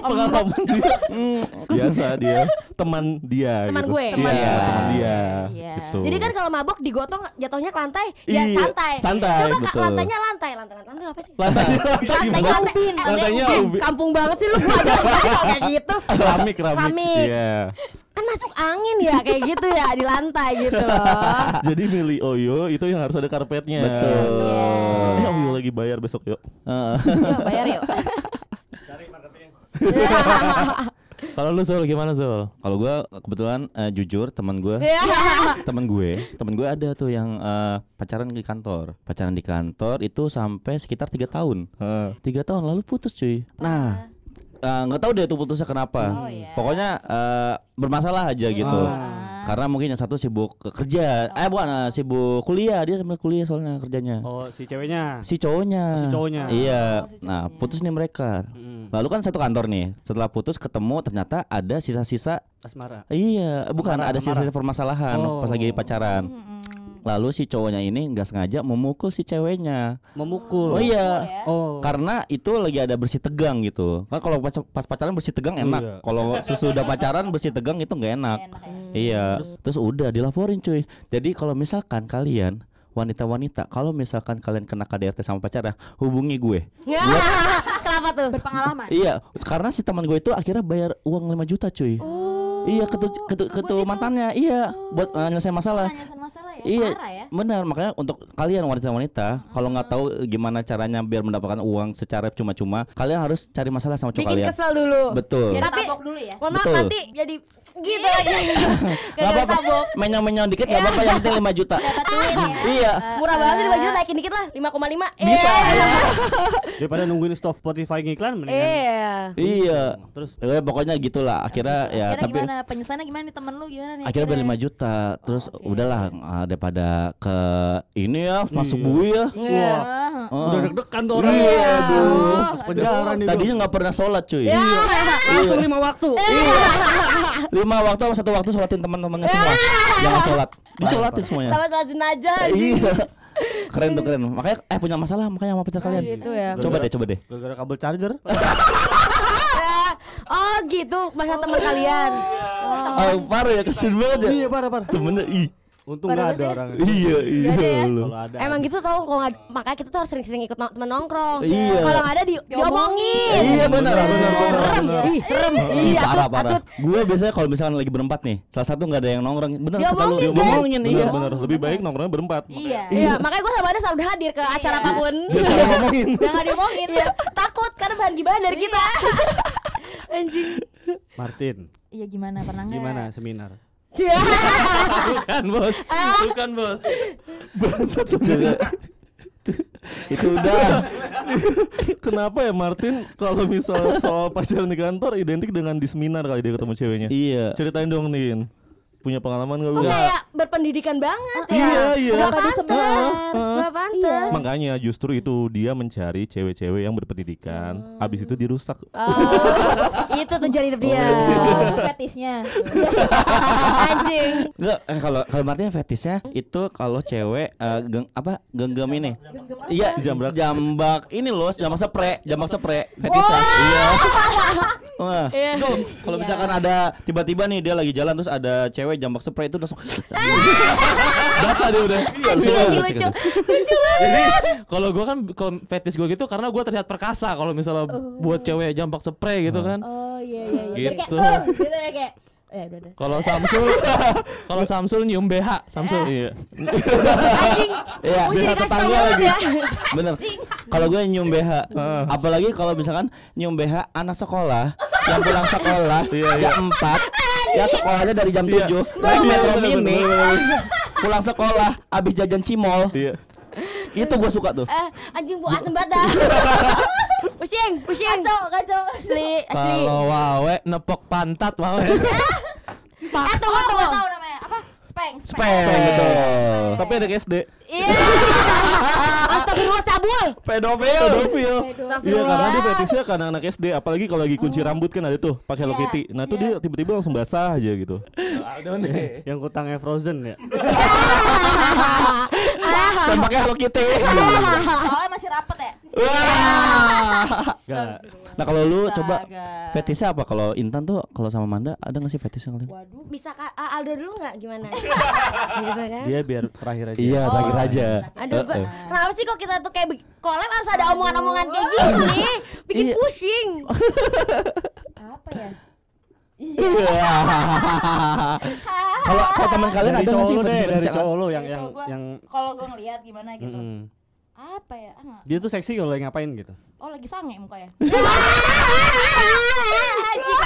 Speaker 2: pengalaman dia. Hmm, Biasa dia. Teman dia
Speaker 6: Teman
Speaker 2: gitu.
Speaker 6: gue.
Speaker 2: Iya,
Speaker 6: Teman
Speaker 3: gue.
Speaker 2: teman dia.
Speaker 7: Iya.
Speaker 2: Betul.
Speaker 6: Jadi kan kalau mabok digotong jatuhnya ke lantai, ya
Speaker 2: Iya,
Speaker 6: santai.
Speaker 2: santai,
Speaker 6: Coba
Speaker 2: betul.
Speaker 6: lantainya lantai, lantai lantai, lantai apa sih?
Speaker 2: Lantainya lantai
Speaker 6: Lantainya lantai,
Speaker 2: Lantainya
Speaker 6: Eh,
Speaker 2: ubi-
Speaker 6: kampung banget sih lu gua aja kayak gitu.
Speaker 2: keramik keramik. Iya.
Speaker 6: Kan masuk angin ya kayak gitu ya di lantai gitu loh.
Speaker 2: Jadi milih Oyo itu yang harus ada karpetnya.
Speaker 3: Betul.
Speaker 2: Eh Oyo lagi bayar besok yuk.
Speaker 3: Heeh.
Speaker 6: Yuk bayar yuk.
Speaker 5: Kalau lu Sul gimana Sul?
Speaker 3: Kalau gua kebetulan eh, jujur teman gua.
Speaker 6: Iya.
Speaker 3: temen gue temen gue ada tuh yang eh, pacaran di kantor. Pacaran di kantor itu sampai sekitar tiga tahun. Tiga tahun lalu putus cuy. Nah eh, nggak tahu deh tuh putusnya kenapa.
Speaker 7: Oh, iya.
Speaker 3: pokoknya eh, bermasalah aja gitu.
Speaker 7: Ah.
Speaker 3: karena mungkin yang satu sibuk ke- kerja. Eh bukan eh, sibuk kuliah. Dia sambil kuliah soalnya kerjanya.
Speaker 8: Oh, si ceweknya.
Speaker 3: si cowoknya.
Speaker 8: Si cowoknya.
Speaker 3: iya.
Speaker 7: Oh, si
Speaker 3: nah putus nih mereka.
Speaker 8: Mm,
Speaker 3: lalu kan satu kantor nih. Setelah putus ketemu ternyata ada sisa-sisa
Speaker 8: Asmara.
Speaker 3: iya bukan
Speaker 8: Amarah,
Speaker 3: ada sisa-sisa permasalahan pas lagi
Speaker 8: Oh.
Speaker 3: pacaran.
Speaker 7: Mm-mm.
Speaker 3: Lalu si cowoknya ini nggak sengaja memukul si ceweknya.
Speaker 8: Memukul.
Speaker 3: Oh iya.
Speaker 7: ya.
Speaker 8: Oh.
Speaker 3: Karena itu lagi ada bersih tegang gitu. Kan kalau pas, pas pacaran bersih tegang
Speaker 8: Iya.
Speaker 3: enak. Kalau sesudah pacaran bersih tegang itu nggak enak.
Speaker 7: Enak ya.
Speaker 3: Iya. Terus udah dilaporin cuy. Jadi kalau misalkan kalian wanita-wanita kalau misalkan kalian kena KDRT sama pacarnya hubungi gue
Speaker 6: Kenapa tuh?
Speaker 7: Berpengalaman.
Speaker 3: iya karena si teman gue itu akhirnya bayar uang 5 juta cuy iya ketu ketu, ketu
Speaker 7: itu?
Speaker 3: mantannya iya buat uh, nyelesain masalah
Speaker 7: ya.
Speaker 3: Iya,
Speaker 7: Parah ya.
Speaker 3: benar. Makanya untuk kalian wanita-wanita, kalau nggak tahu gimana caranya biar mendapatkan uang secara cuma-cuma, kalian harus cari masalah sama cowok
Speaker 6: Bikin
Speaker 3: kalian.
Speaker 6: kesel dulu.
Speaker 3: Betul.
Speaker 7: Biar
Speaker 6: Tapi-
Speaker 7: tabok dulu ya.
Speaker 6: Mohon maaf
Speaker 3: Betul.
Speaker 6: nanti jadi gitu lagi.
Speaker 3: Gak
Speaker 6: Gak
Speaker 3: apa-apa. Menyong-menyong dikit nggak apa-apa yang penting 5 juta.
Speaker 7: Dapat duit ya.
Speaker 3: iya.
Speaker 6: Murah banget sih 5 juta naikin dikit lah 5,5
Speaker 3: Bisa.
Speaker 8: Daripada nungguin stop Spotify ngiklan mendingan.
Speaker 6: Iya
Speaker 3: Iya.
Speaker 8: Terus
Speaker 3: Eh, pokoknya gitulah. Akhirnya ya
Speaker 7: Akhirnya
Speaker 3: tapi
Speaker 7: gimana? Penyesalannya gimana nih temen lu gimana nih?
Speaker 3: akhirnya bayar 5 juta. Terus
Speaker 7: oke.
Speaker 3: udahlah ah, daripada ke ini ya masuk
Speaker 8: Iya.
Speaker 3: bui ya.
Speaker 6: Iya
Speaker 7: Ah,
Speaker 3: Oh.
Speaker 8: udah deg-degan tuh orang.
Speaker 3: Iya,
Speaker 8: penjara nih.
Speaker 3: Tadinya nggak pernah sholat cuy.
Speaker 6: Ya.
Speaker 8: langsung lima waktu.
Speaker 3: Lima waktu sama satu waktu sholatin teman-temannya semua. Jangan sholat. Disolatin semuanya.
Speaker 6: Sama salat jenazah
Speaker 3: Iya. Keren tuh keren. Makanya eh punya masalah makanya sama pacar kalian.
Speaker 6: gitu ya
Speaker 3: Coba deh, coba deh.
Speaker 8: Gara-gara kabel charger.
Speaker 6: Ya. Oh gitu masa teman kalian
Speaker 3: Oh, parah ya kesian banget ya.
Speaker 8: Iya, parah parah.
Speaker 3: Temennya ih.
Speaker 8: Untung nggak ada
Speaker 7: berarti-
Speaker 8: orang.
Speaker 2: Iya, iya
Speaker 7: ada ya?
Speaker 8: Kalau ada.
Speaker 6: Emang gitu tau kalau nggak makanya kita tuh harus sering-sering ikut temen nongkrong.
Speaker 3: Iya.
Speaker 6: Kalau nggak ada di, diomongin.
Speaker 3: Iya benar, benar, benar,
Speaker 6: Serem. Ih, serem.
Speaker 3: Ih,
Speaker 6: Iya,
Speaker 3: parah parah. Gue biasanya kalau misalkan lagi berempat nih, salah satu nggak ada yang nongkrong, bener
Speaker 6: Diomongin, kan?
Speaker 3: diomongin iya.
Speaker 2: Benar. Lebih baik nongkrongnya berempat.
Speaker 7: Iya.
Speaker 6: Iya, makanya gue sama ada selalu hadir ke acara
Speaker 7: Iya.
Speaker 6: apa pun.
Speaker 2: Jangan ngomongin.
Speaker 7: Udah gak diomongin.
Speaker 6: Iya, takut karena bahan gibah dari kita. Anjing.
Speaker 8: Martin,
Speaker 7: Iya gimana pernah nggak?
Speaker 8: gimana seminar?
Speaker 6: Iya.
Speaker 5: Bukan bos, bukan bos.
Speaker 2: Bangsat sebenarnya.
Speaker 3: Itu udah.
Speaker 2: Kenapa ya Martin kalau misal soal pacaran di kantor identik dengan di seminar kali dia ketemu ceweknya?
Speaker 3: Iya.
Speaker 2: Ceritain dong Nin. Punya pengalaman gak lu?
Speaker 6: Kayak berpendidikan banget ya?
Speaker 2: Iya, iya.
Speaker 6: Gak pantas. Gak pantas.
Speaker 2: Makanya justru itu dia mencari cewek-cewek yang berpendidikan. Abis itu dirusak.
Speaker 6: Oh, itu tujuan hidup dia.
Speaker 7: Oh, itu fetishnya.
Speaker 6: Anjing.
Speaker 3: Enggak, eh, kalau kalau Martin fetisnya itu kalau cewek eh, geng, apa genggam ini. Iya,
Speaker 2: Jambak.
Speaker 3: jambak ini loh, jambak spray, jambak spray fetisnya. Iya. Wah,
Speaker 6: Iya.
Speaker 3: itu kalau misalkan ada tiba-tiba nih dia lagi jalan terus ada cewek jambak spray itu langsung
Speaker 2: Basah dia udah.
Speaker 6: Lagi lucu.
Speaker 5: Jadi kalau gua kan kalau fetish gua gitu karena gua terlihat perkasa kalau misalnya buat cewek jambak spray gitu kan.
Speaker 7: Oh iya iya iya. Jadi kayak
Speaker 5: Gitu.
Speaker 7: "Eh," gitu ya kayak eh.
Speaker 5: Kalau Samsul kalau Samsul nyium BH, Samsul.
Speaker 2: Iya.
Speaker 6: Anjing.
Speaker 3: Iya,
Speaker 6: Mesti
Speaker 3: BH tetangga
Speaker 6: banget
Speaker 3: lagi.
Speaker 6: ya.
Speaker 3: Bener. Kalau gue nyium BH, apalagi kalau misalkan nyium BH anak sekolah yang pulang sekolah jam 4 ya sekolahnya dari jam 7 naik metro mini pulang sekolah habis jajan cimol
Speaker 2: Iya.
Speaker 3: itu gue suka tuh
Speaker 6: Eh, anjing bu asem banget dah. Pusing, pusing. Kacau, kacau. Asli, asli.
Speaker 5: Kalau wawe nepok pantat wawe.
Speaker 6: Eh, tunggu,
Speaker 7: Oh,
Speaker 6: tunggu.
Speaker 7: Namanya. Apa? Speng.
Speaker 3: Speng, betul
Speaker 2: Tapi ada SD.
Speaker 6: Iya. Astagfirullah cabul.
Speaker 3: pedofil
Speaker 2: Pedofil. Iya karena dia fetisnya karena anak SD apalagi kalau lagi kunci rambut kan ada tuh pakai Hello
Speaker 7: Iya,
Speaker 2: Kitty. Nah itu dia tiba-tiba langsung basah aja gitu.
Speaker 8: Yang kutangnya Frozen ya.
Speaker 3: saya pakai Hello Kitty
Speaker 7: Soalnya masih rapet ya.
Speaker 3: Wah. Nah kalau lu coba fetisnya apa kalau Intan tuh kalau sama Manda ada nggak sih fetisnya kalian
Speaker 7: Waduh.
Speaker 6: Bisa Kak ah, Aldo dulu nggak gimana? gitu kan?
Speaker 8: Dia biar terakhir aja.
Speaker 3: iya
Speaker 7: Oh,
Speaker 3: terakhir aja
Speaker 6: Aduh, gua,
Speaker 3: eh.
Speaker 6: kenapa sih kok kita tuh kayak collab harus ada omongan-omongan kayak gini? Bikin
Speaker 3: Iya.
Speaker 6: pusing.
Speaker 7: Apa ya?
Speaker 3: kalau kalau teman kalian ada nggak
Speaker 8: cowok
Speaker 3: sih
Speaker 8: dari cowok lu yang yang yang
Speaker 7: Kalau gue ngeliat gimana gitu. Apa ya? Ah,
Speaker 8: dia tuh seksi kalau lagi ngapain gitu.
Speaker 7: Oh lagi sange mukanya.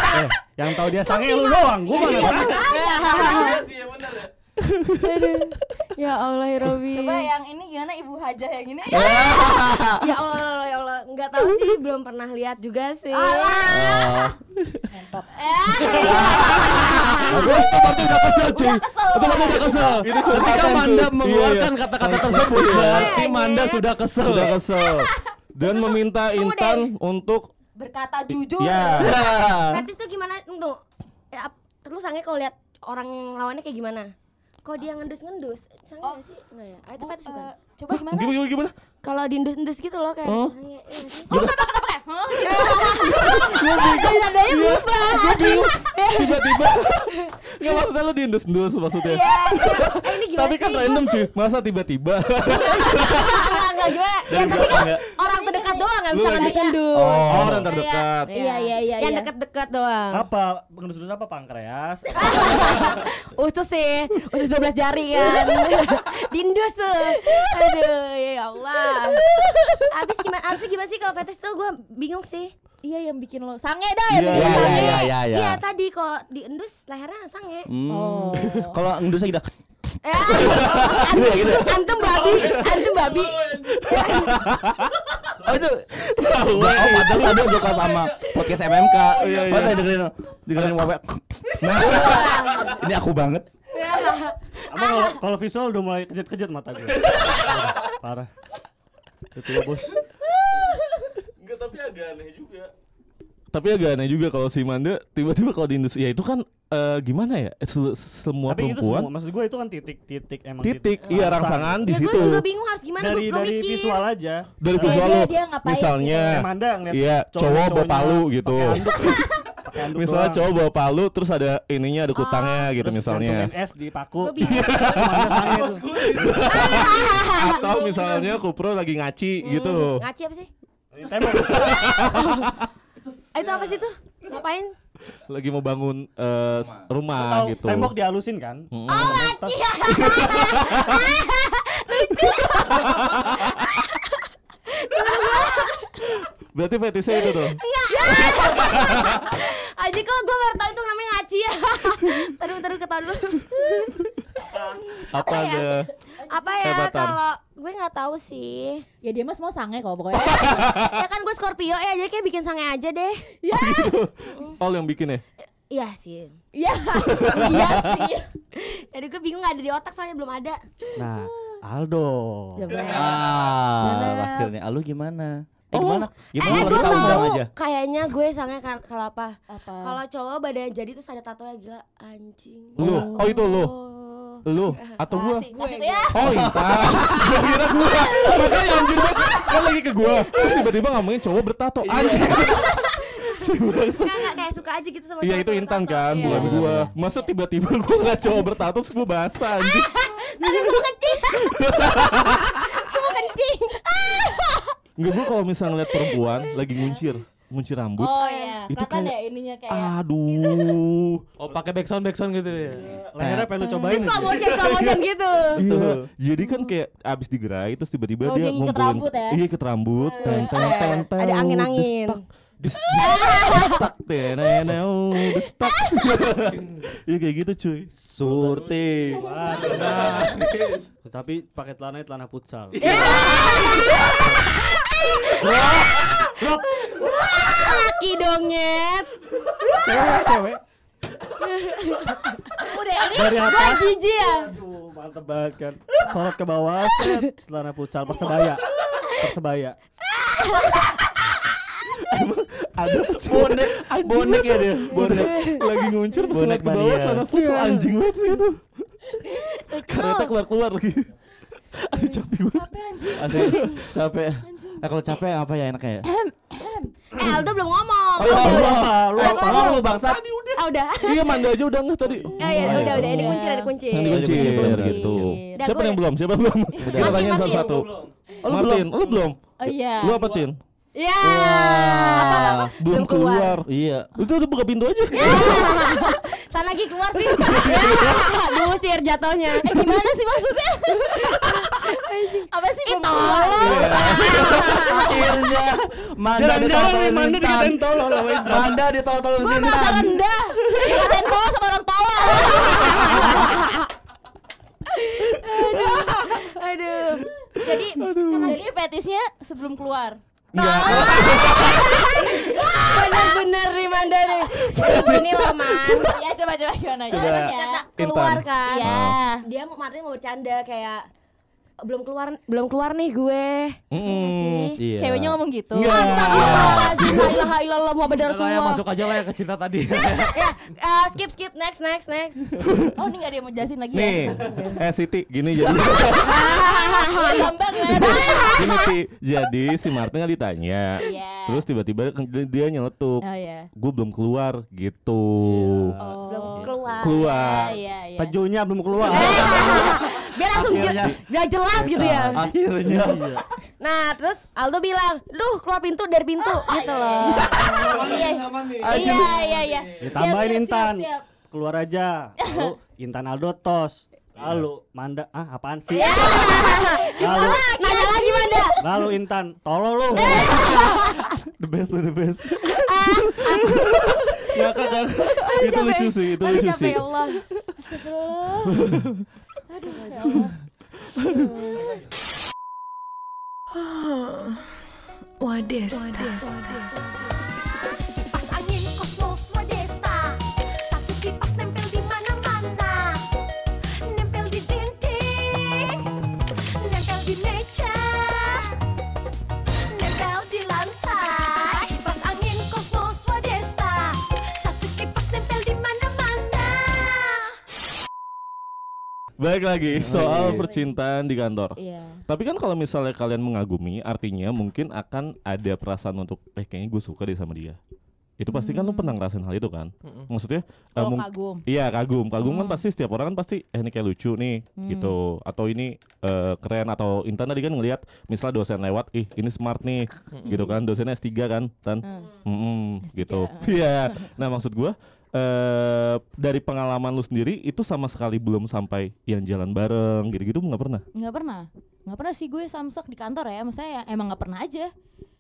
Speaker 8: Eh, yang tahu dia sange lu doang, gua mana tahu.
Speaker 6: ya Allah ya Robi.
Speaker 7: Coba yang ini gimana Ibu Hajah yang ini?
Speaker 6: ya Allah, ya Allah, ya Allah. Nggak tahu sih, belum pernah lihat juga sih.
Speaker 3: Oh.
Speaker 7: Mentot.
Speaker 2: Bagus, tapi udah kesel cuy.
Speaker 7: Kesel.
Speaker 2: Tapi udah kesel. Itu
Speaker 5: Ketika Manda mengeluarkan
Speaker 2: Iya,
Speaker 5: kata-kata tersebut berarti Manda sudah kesel.
Speaker 2: sudah kesel. Dan meminta Intan untuk
Speaker 7: Berkata jujur.
Speaker 2: ya
Speaker 6: Fetis tuh gimana tuh? Ya, lu sange kalau lihat orang lawannya kayak gimana? Kok dia ngendus-ngendus? Sange
Speaker 7: Oh.
Speaker 6: nggak sih? Enggak ya? Ah, itu
Speaker 7: Bu,
Speaker 6: fetis bukan?
Speaker 7: eh, coba gimana?
Speaker 2: gimana gimana gimana?
Speaker 6: Kalau diendus-endus gitu loh kayak
Speaker 2: Oh.
Speaker 6: Iya?
Speaker 7: Oh, kenapa kenapa kayak? Hah?
Speaker 6: Nadanya berubah.
Speaker 2: Tiba-tiba Nggak maksudnya lu diendus-endus maksudnya
Speaker 6: Iya. Eh, ini gimana
Speaker 2: Tapi kan
Speaker 6: sih?
Speaker 2: random cuy Masa tiba-tiba
Speaker 6: Enggak, enggak gimana? Ya tapi kan orang terdekat doang yang
Speaker 2: Lu
Speaker 6: bisa
Speaker 2: lagi-
Speaker 6: ngendus-ngendus.
Speaker 2: Oh orang terdekat
Speaker 7: Iya, iya, iya,
Speaker 6: Yang
Speaker 7: iya.
Speaker 6: dekat-dekat doang.
Speaker 8: Apa? Ngendus-ngendus apa pankreas?
Speaker 6: Usus sih, usus 12 jari kan. Diindus tuh. Aduh, ya Allah. Abis gimana? Abis gimana sih kalau fetis tuh gue bingung sih.
Speaker 7: Iya yang bikin lo sange dah
Speaker 2: Iya,
Speaker 7: yang bikin
Speaker 3: iya,
Speaker 7: sange.
Speaker 3: iya, iya, iya.
Speaker 6: Iya tadi kok diendus lehernya sange.
Speaker 3: Hmm.
Speaker 7: Oh.
Speaker 3: Kalau endusnya gitu.
Speaker 6: Eh,
Speaker 3: Gitu ya, gitu. ya?
Speaker 6: antum babi, antum babi.
Speaker 3: Oh itu. Oh, padahal tadi suka sama podcast MMK.
Speaker 2: iya, iya.
Speaker 3: Padahal dengerin dengerin wawe. Nah, ini aku banget.
Speaker 8: Apa kalau kalau visual udah mulai kejut-kejut mata gue. Parah. Itu bos.
Speaker 2: Agak aneh juga Tapi agak aneh juga kalau si Manda Tiba-tiba kalau di industri Ya itu kan eh, Gimana ya Se- Semua
Speaker 8: Tapi itu semua
Speaker 2: perempuan
Speaker 8: maksud gue itu kan titik-titik emang
Speaker 2: Titik Iya rangsangan di
Speaker 6: Ya gue
Speaker 2: situ
Speaker 6: juga bingung harus gimana gue
Speaker 8: Dari
Speaker 6: belum
Speaker 8: dari
Speaker 6: mikir.
Speaker 8: visual aja.
Speaker 2: Dari
Speaker 8: Eh,
Speaker 2: visual
Speaker 7: dia-
Speaker 2: lu
Speaker 7: dia ngapain
Speaker 2: Misalnya
Speaker 8: Kayak Manda ngeliat
Speaker 2: Iya
Speaker 8: cowok-
Speaker 2: cowok bawa palu gitu Misalnya
Speaker 8: doang.
Speaker 2: cowok bawa palu terus ada ininya ada kutangnya gitu
Speaker 8: Terus
Speaker 2: misalnya.
Speaker 8: es di paku.
Speaker 6: Gue.
Speaker 2: Atau misalnya Kupro lagi ngaci gitu.
Speaker 6: Hmm, Ngaci apa sih?
Speaker 8: Tembok.
Speaker 6: Itu apa sih tuh? Ngapain?
Speaker 2: Lagi mau bangun s- rumah
Speaker 8: Tahu
Speaker 2: gitu.
Speaker 8: tembok dihalusin kan?
Speaker 2: Mm-mm.
Speaker 6: Oh,
Speaker 2: Berarti fetisnya itu tuh.
Speaker 6: Aji kok gue baru tahu itu namanya ngaci ya. Tadi tadi ketawa dulu.
Speaker 2: Apa ada
Speaker 6: Apa ya
Speaker 2: Hebatan.
Speaker 6: kalau gue nggak tahu sih.
Speaker 7: Ya dia mah semua sange kok pokoknya.
Speaker 6: ya kan gue Scorpio ya jadi kayak bikin sange aja deh.
Speaker 2: Oh yang bikin ya?
Speaker 6: Iya sih.
Speaker 7: Iya. Iya sih.
Speaker 6: Jadi gue bingung nggak ada di otak soalnya belum ada.
Speaker 8: Nah, Aldo.
Speaker 3: Ah, wakilnya. Ah, lu gimana? Eh
Speaker 2: Oh.
Speaker 3: gimana?
Speaker 6: Eh,
Speaker 3: Gimana
Speaker 6: gue
Speaker 3: kalau tahu aja?
Speaker 6: kayaknya gue sange kan- kalau apa?
Speaker 7: Apa?
Speaker 6: Kalau cowok badan jadi terus ada tato ya gila anjing.
Speaker 2: Lu? Oh itu lu?
Speaker 6: Oh.
Speaker 2: Lu atau gua?
Speaker 6: Kasih,
Speaker 7: Kasih
Speaker 6: gue,
Speaker 7: tuh ya.
Speaker 2: Oh Intan Gua kira gua Makanya anjir banget Kan lagi ke gua Terus tiba-tiba ngomongin cowok bertato Anjir Si bangsa.
Speaker 6: Enggak, enggak kayak suka aja gitu sama
Speaker 2: Iya itu Intan kan
Speaker 6: Iya.
Speaker 2: Bukan gua Masa tiba-tiba gua ngeliat cowok bertato Terus gua basah anjir
Speaker 6: Aduh gue kencing Gue mau kencing
Speaker 2: Enggak gua kalau misalnya ngeliat perempuan Lagi nguncir Nguncir rambut
Speaker 7: Oh iya,
Speaker 2: Itu kayak-
Speaker 7: ya ininya kayak
Speaker 2: Aduh
Speaker 5: Oh pakai backsound backsound gitu ya.
Speaker 8: Lehernya pengen lu cobain.
Speaker 6: Terus slow
Speaker 8: aja.
Speaker 6: motion, slow motion gitu
Speaker 2: Iya, jadi kan kayak abis digerai terus tiba-tiba
Speaker 7: Oh,
Speaker 2: dia ngumpulin
Speaker 7: rambut ya?
Speaker 2: Iya, ikat rambut.
Speaker 6: Set.
Speaker 2: ten, ten,
Speaker 6: Ada angin-angin.
Speaker 2: Destak, des- destak, teneneu, destak. Iya kayak gitu cuy.
Speaker 3: Surti.
Speaker 8: Nah, Tapi pakai celana celana futsal.
Speaker 6: Laki dong nyet
Speaker 8: Cewek, cewek.
Speaker 7: udah ini
Speaker 8: Dari atas.
Speaker 6: jijik ya
Speaker 8: Aduh, mantep banget kan. Sorot ke bawah, set, celana futsal persebaya. Persebaya.
Speaker 2: Ada
Speaker 3: Bonek, bonek ya dia.
Speaker 2: bonek lagi nguncir pas
Speaker 3: Bonek
Speaker 2: ngeliat ke bawah sana futsal anjing banget sih itu. Karetnya keluar-keluar lagi. Aduh capek gue.
Speaker 7: capek anjing.
Speaker 3: Asli capek. Eh kalau capek apa ya enaknya ya?
Speaker 6: Eh Aldo belum ngomong
Speaker 3: Oh, iya,
Speaker 6: Udah,
Speaker 3: Allah.
Speaker 6: udah.
Speaker 8: lu
Speaker 3: tolong lu bangsat.
Speaker 6: Ah udah
Speaker 2: Iya Manda aja udah enggak tadi.
Speaker 6: Ya ya udah udah ini kunci ada kunci
Speaker 2: Dikuncir. gitu.
Speaker 6: Udah,
Speaker 2: Siapa yang belum? Siapa belum? Kita tanyain.
Speaker 3: Oh, lu
Speaker 2: Martin, lu belum?
Speaker 7: Oh iya.
Speaker 2: Lu apa Tin?
Speaker 6: Ya
Speaker 3: Wah.
Speaker 2: Belum keluar.
Speaker 3: Iya.
Speaker 2: Itu udah buka pintu aja.
Speaker 6: Sana lagi keluar sih Diusir jatuhnya
Speaker 7: Eh gimana sih maksudnya? Apa sih
Speaker 6: Ih,
Speaker 7: belum keluar?
Speaker 6: tolong.
Speaker 3: Akhirnya Manda ditolong
Speaker 8: Manda dikatain tolol sama Intan.
Speaker 3: Manda ditolong-tolong
Speaker 6: Gue merasa rendah Dikatain tolong sama orang tolol Aduh Aduh Jadi
Speaker 7: Jadi fetisnya sebelum keluar.
Speaker 2: Enggak.
Speaker 6: Bener-bener nih. Manda nih gini loh Man
Speaker 7: Ya coba coba gimana?
Speaker 6: Coba kata keluar kan
Speaker 7: Iya.
Speaker 6: Dia Martin mau bercanda kayak belum keluar belum keluar nih gue
Speaker 2: Mm-mm.
Speaker 6: Iya sih
Speaker 3: Iya.
Speaker 7: Ceweknya ngomong gitu.
Speaker 2: Enggak.
Speaker 6: Astagfirullahaladzim La ilaha illallah Muhammad
Speaker 5: ya
Speaker 6: Rasulullah
Speaker 5: masuk aja lah ya ke cerita tadi.
Speaker 6: Ya eh, skip skip next next next
Speaker 7: Oh ini gak ada yang mau jelasin lagi
Speaker 2: Nih,
Speaker 7: ya?
Speaker 2: eh Siti, gini jadi gini Ti, jadi si Martin nggak ditanya,
Speaker 7: Iya.
Speaker 2: terus tiba-tiba dia nyeletuk,
Speaker 7: Oh iya.
Speaker 2: gue belum keluar gitu,
Speaker 7: Oh.
Speaker 6: belum keluar
Speaker 2: keluar.
Speaker 7: Iya iya.
Speaker 8: Pejunya belum keluar.
Speaker 6: Biar langsung je- biar jelas gitu ya
Speaker 3: Akhirnya.
Speaker 6: nah terus Aldo bilang duh keluar pintu dari pintu gitu loh iya iya iya iya
Speaker 8: Ditambahin Intan.
Speaker 6: siap.
Speaker 8: Keluar aja. Lalu Intan Aldo tos. Lalu Manda, ah apaan sih?
Speaker 6: Iya.
Speaker 8: Lalu
Speaker 6: nanya lagi Manda
Speaker 8: lalu Intan, tolol lu.
Speaker 2: The best the best.
Speaker 6: Ah,
Speaker 2: Ngakak ngakak. Itu lucu sih, itu lucu sih.
Speaker 6: ya Allah
Speaker 9: Kipas
Speaker 2: Baik lagi soal percintaan di kantor.
Speaker 7: Iya.
Speaker 2: Tapi kan kalau misalnya kalian mengagumi, artinya mungkin akan ada perasaan untuk, eh kayaknya gue suka deh sama dia. itu pasti kan lu pernah ngerasain hal itu kan
Speaker 5: Mm-mm.
Speaker 2: maksudnya eh,
Speaker 7: Kalau
Speaker 2: mung-
Speaker 7: kagum.
Speaker 2: Iya kagum, kagum kan
Speaker 7: Hmm.
Speaker 2: pasti setiap orang kan pasti eh ini kayak lucu nih
Speaker 7: Hmm.
Speaker 2: gitu atau ini eh, keren atau Intan tadi kan ngelihat misal dosen lewat ih ini smart nih gitu kan dosennya S3 kan Tan
Speaker 7: Hmm.
Speaker 2: Mm-mm,
Speaker 7: S3,
Speaker 2: gitu iya nah maksud gua eh dari pengalaman lu sendiri itu sama sekali belum sampai yang jalan bareng gitu-gitu nggak pernah?
Speaker 7: Nggak pernah. Nggak pernah sih gue samsek di kantor ya. Maksudnya ya emang nggak pernah aja.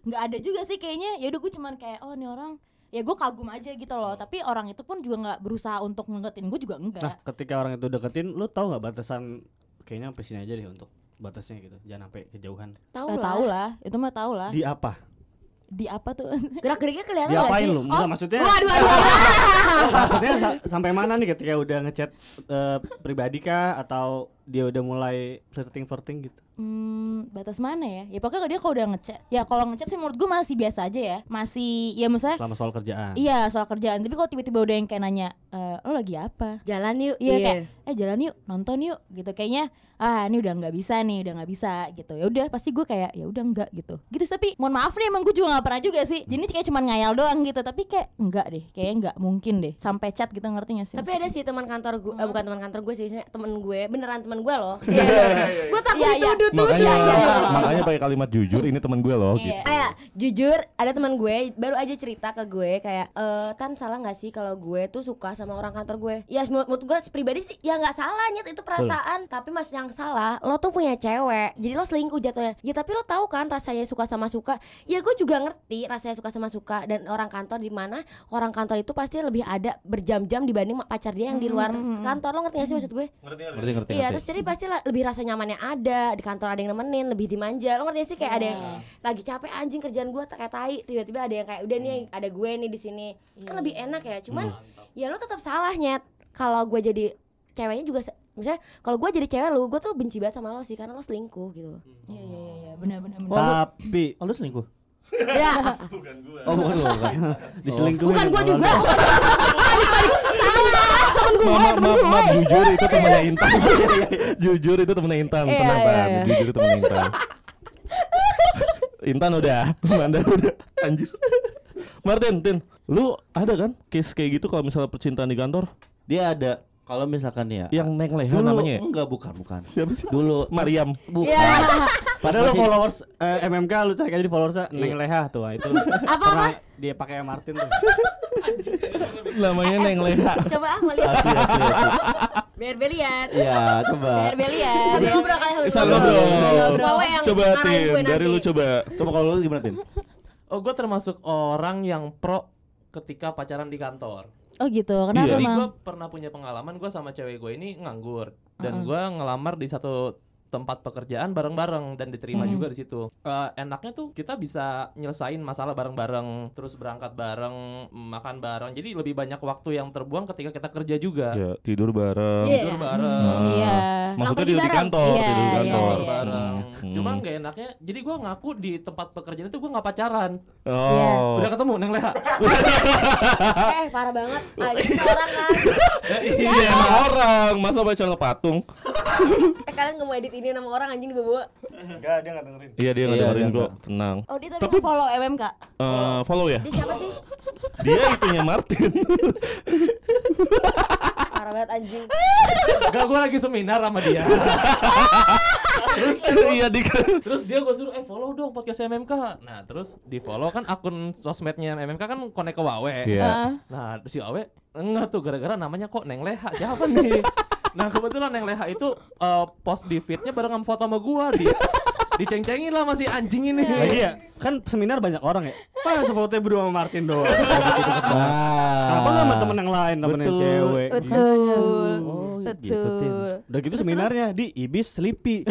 Speaker 7: Nggak ada juga sih kayaknya. Ya udah gue cuman kayak oh ini orang. Ya gue kagum aja gitu loh. Tapi orang itu pun juga nggak berusaha untuk ngedeketin. Gue juga
Speaker 8: Nah,
Speaker 7: enggak
Speaker 8: ketika orang itu deketin, lu tahu nggak batasan kayaknya sampai sini aja deh untuk batasnya gitu. Jangan sampai kejauhan.
Speaker 6: Tahu
Speaker 7: Eh,
Speaker 6: lah.
Speaker 7: tahu lah. Itu mah tahu lah.
Speaker 8: Di apa?
Speaker 7: Di apa tuh
Speaker 6: Gerak geriknya kelihatan nggak
Speaker 8: Diapain
Speaker 6: sih?
Speaker 8: lu? Enggak maksudnya.
Speaker 7: waduh waduh
Speaker 8: maksudnya sa- sampai mana nih ketika udah ngechat eh, pribadi kah atau dia udah mulai flirting flirting gitu?
Speaker 7: Hmm, batas mana ya? Ya pokoknya dia kalau udah ngechat. Ya kalau ngechat sih menurut gue masih biasa aja ya. Masih ya maksudnya
Speaker 8: Selama soal kerjaan.
Speaker 7: Iya soal kerjaan. Tapi kalau tiba-tiba udah yang kayak nanya, e, lo lagi apa?
Speaker 6: Jalan yuk.
Speaker 7: Iya kayak, eh jalan yuk, nonton yuk, gitu. Kayaknya ah ini udah nggak bisa nih, udah nggak bisa gitu. Ya udah pasti gue kayak ya udah enggak gitu. Gitu tapi mohon maaf nih emang gue juga nggak pernah juga sih. Jadi kayak cuman ngayal doang gitu. Tapi kayak enggak deh, kayaknya enggak mungkin deh. Sampai chat gitu ngerti gak sih?
Speaker 6: Tapi ada sih teman kantor gue, bukan teman kantor gue sih, sebenarnya temen gue, beneran temen gue loh. Gue takut
Speaker 7: Iya, iya.
Speaker 6: dituduh tuh.
Speaker 2: makanya makanya pakai kalimat jujur ini teman gue loh gitu
Speaker 7: Iya.
Speaker 6: Kayak jujur ada teman gue baru aja cerita ke gue kayak eh tan salah nggak sih kalau gue tuh suka sama orang kantor gue ya menurut, menurut gue pribadi sih ya nggak salah nyet itu perasaan tapi mas yang salah lo tuh punya cewek jadi lo selingkuh jatuhnya ya tapi lo tahu kan rasanya suka sama suka ya gue juga ngerti rasanya suka sama suka dan orang kantor di mana orang kantor itu pasti lebih ada berjam-jam dibanding pacar dia yang di luar kantor lo ngerti gak sih maksud gue
Speaker 3: Ngerti ngerti.
Speaker 6: Iya,
Speaker 3: ngerti.
Speaker 6: terus jadi pasti lah lebih rasa nyamannya ada di kantor ada yang nemenin, lebih dimanja. Lo ngerti sih kayak ada yang lagi capek anjing kerjaan gua kayak tai, tiba-tiba ada yang kayak udah nih ada gue nih di sini. Kan lebih enak ya. Cuman ya lo tetap salah nyet. Kalau gue jadi ceweknya juga misalnya kalau gue jadi cewek lu, gue tuh benci banget sama lo sih karena lo selingkuh gitu.
Speaker 7: Iya iya iya, iya benar benar benar.
Speaker 8: Tapi
Speaker 3: Oh, lu selingkuh?
Speaker 6: Ya,
Speaker 3: Oh, bukan lu, bukan.
Speaker 8: diselingkuhin.
Speaker 6: bukan gue
Speaker 8: sama
Speaker 6: juga.
Speaker 2: maaf maaf maaf jujur itu temennya Intan. Jujur itu temennya Intan.
Speaker 6: Iya,
Speaker 2: tenang
Speaker 6: iya,
Speaker 2: Tan
Speaker 6: iya.
Speaker 2: jujur itu temennya Intan. Intan udah. Manda udah. Anjir. Martin Tin lu ada kan case kayak gitu kalau misalnya percintaan di kantor?
Speaker 3: Dia ada kalau misalkan ya
Speaker 2: yang neng leha
Speaker 3: dulu
Speaker 2: namanya ya?
Speaker 3: enggak bukan bukan.
Speaker 2: siapa sih
Speaker 3: Dulu
Speaker 2: Mariam
Speaker 3: bukan.
Speaker 6: Iya.
Speaker 8: Padahal lu
Speaker 3: masih-
Speaker 8: followers eh, MMK lu cari aja di followersnya Neng Leha tuh itu. Apa Dia pakai Martin tuh.
Speaker 2: namanya neng leha
Speaker 6: Coba ah mau lihat.
Speaker 3: Asli, asli, asli.
Speaker 6: Biar Bel lihat.
Speaker 3: Iya, coba.
Speaker 7: Biar Bel lihat.
Speaker 6: Sambil ngobrol kali sambil
Speaker 2: Sambil ngobrol.
Speaker 6: Bawa yang
Speaker 2: coba Tin
Speaker 6: gue
Speaker 2: dari lu coba
Speaker 3: Coba kalau lu gimana, Tin?
Speaker 5: Oh, gue termasuk orang yang pro ketika pacaran di kantor.
Speaker 7: Oh gitu. Kenapa
Speaker 2: Iya.
Speaker 5: Jadi
Speaker 7: emang?
Speaker 5: gue pernah punya pengalaman gue sama cewek gue ini nganggur dan gue ngelamar di satu tempat pekerjaan bareng-bareng dan diterima
Speaker 7: Mm.
Speaker 5: juga di situ. Eh, enaknya tuh kita bisa nyelesain masalah bareng-bareng, terus berangkat bareng, makan bareng. Jadi lebih banyak waktu yang terbuang ketika kita kerja juga.
Speaker 2: ya tidur bareng
Speaker 6: Iya.
Speaker 5: Tidur bareng.
Speaker 2: Ah.
Speaker 7: Iya.
Speaker 2: maksudnya
Speaker 6: Pulang
Speaker 2: tidur di kantor
Speaker 7: bareng.
Speaker 2: tidur di
Speaker 7: Iya,
Speaker 2: kantor
Speaker 5: Kantor
Speaker 7: iya.
Speaker 5: bareng.
Speaker 2: Hmm.
Speaker 5: Cuma nggak enaknya, jadi gue ngaku di tempat pekerjaan itu gue nggak pacaran.
Speaker 2: oh
Speaker 5: Udah ketemu Neng Leha.
Speaker 6: Eh parah banget. Anjing orang kan.
Speaker 2: iya orang masa pacaran patung
Speaker 6: Eh kalian nggak mau edit ini nama orang anjing dibawa.
Speaker 4: Enggak, dia enggak dengerin.
Speaker 2: iya dia nggak
Speaker 3: Iya,
Speaker 2: dengerin kok tenang
Speaker 7: Oh dia tadi follow MMK.
Speaker 2: Eh, follow ya
Speaker 6: Dia siapa sih?
Speaker 2: dia itunya Martin
Speaker 6: Parah banget anjing.
Speaker 5: Enggak, gue lagi seminar sama dia.
Speaker 2: iya di
Speaker 5: Terus dia gue suruh, eh follow dong podcast MMK. Nah terus di follow kan akun sosmednya MMK kan konek ke Wawe.
Speaker 2: iya
Speaker 5: Nah si Awe enggak tuh gara-gara namanya kok Neng Leha siapa nih? Nah kebetulan Neng Leha itu eh, post di feednya bareng sama foto sama gua di diceng-cengin lah masih anjing ini.
Speaker 8: Lagi ya, kan seminar banyak orang ya. Masa fotonya berdua sama Martin doang.
Speaker 3: Ah.
Speaker 8: Kenapa nggak sama temen yang lain, temen yang
Speaker 3: Betul.
Speaker 8: cewek?
Speaker 7: Betul.
Speaker 3: Oh, gitu, Tin.
Speaker 7: Betul.
Speaker 8: Udah gitu seminarnya di Ibis Sleepy.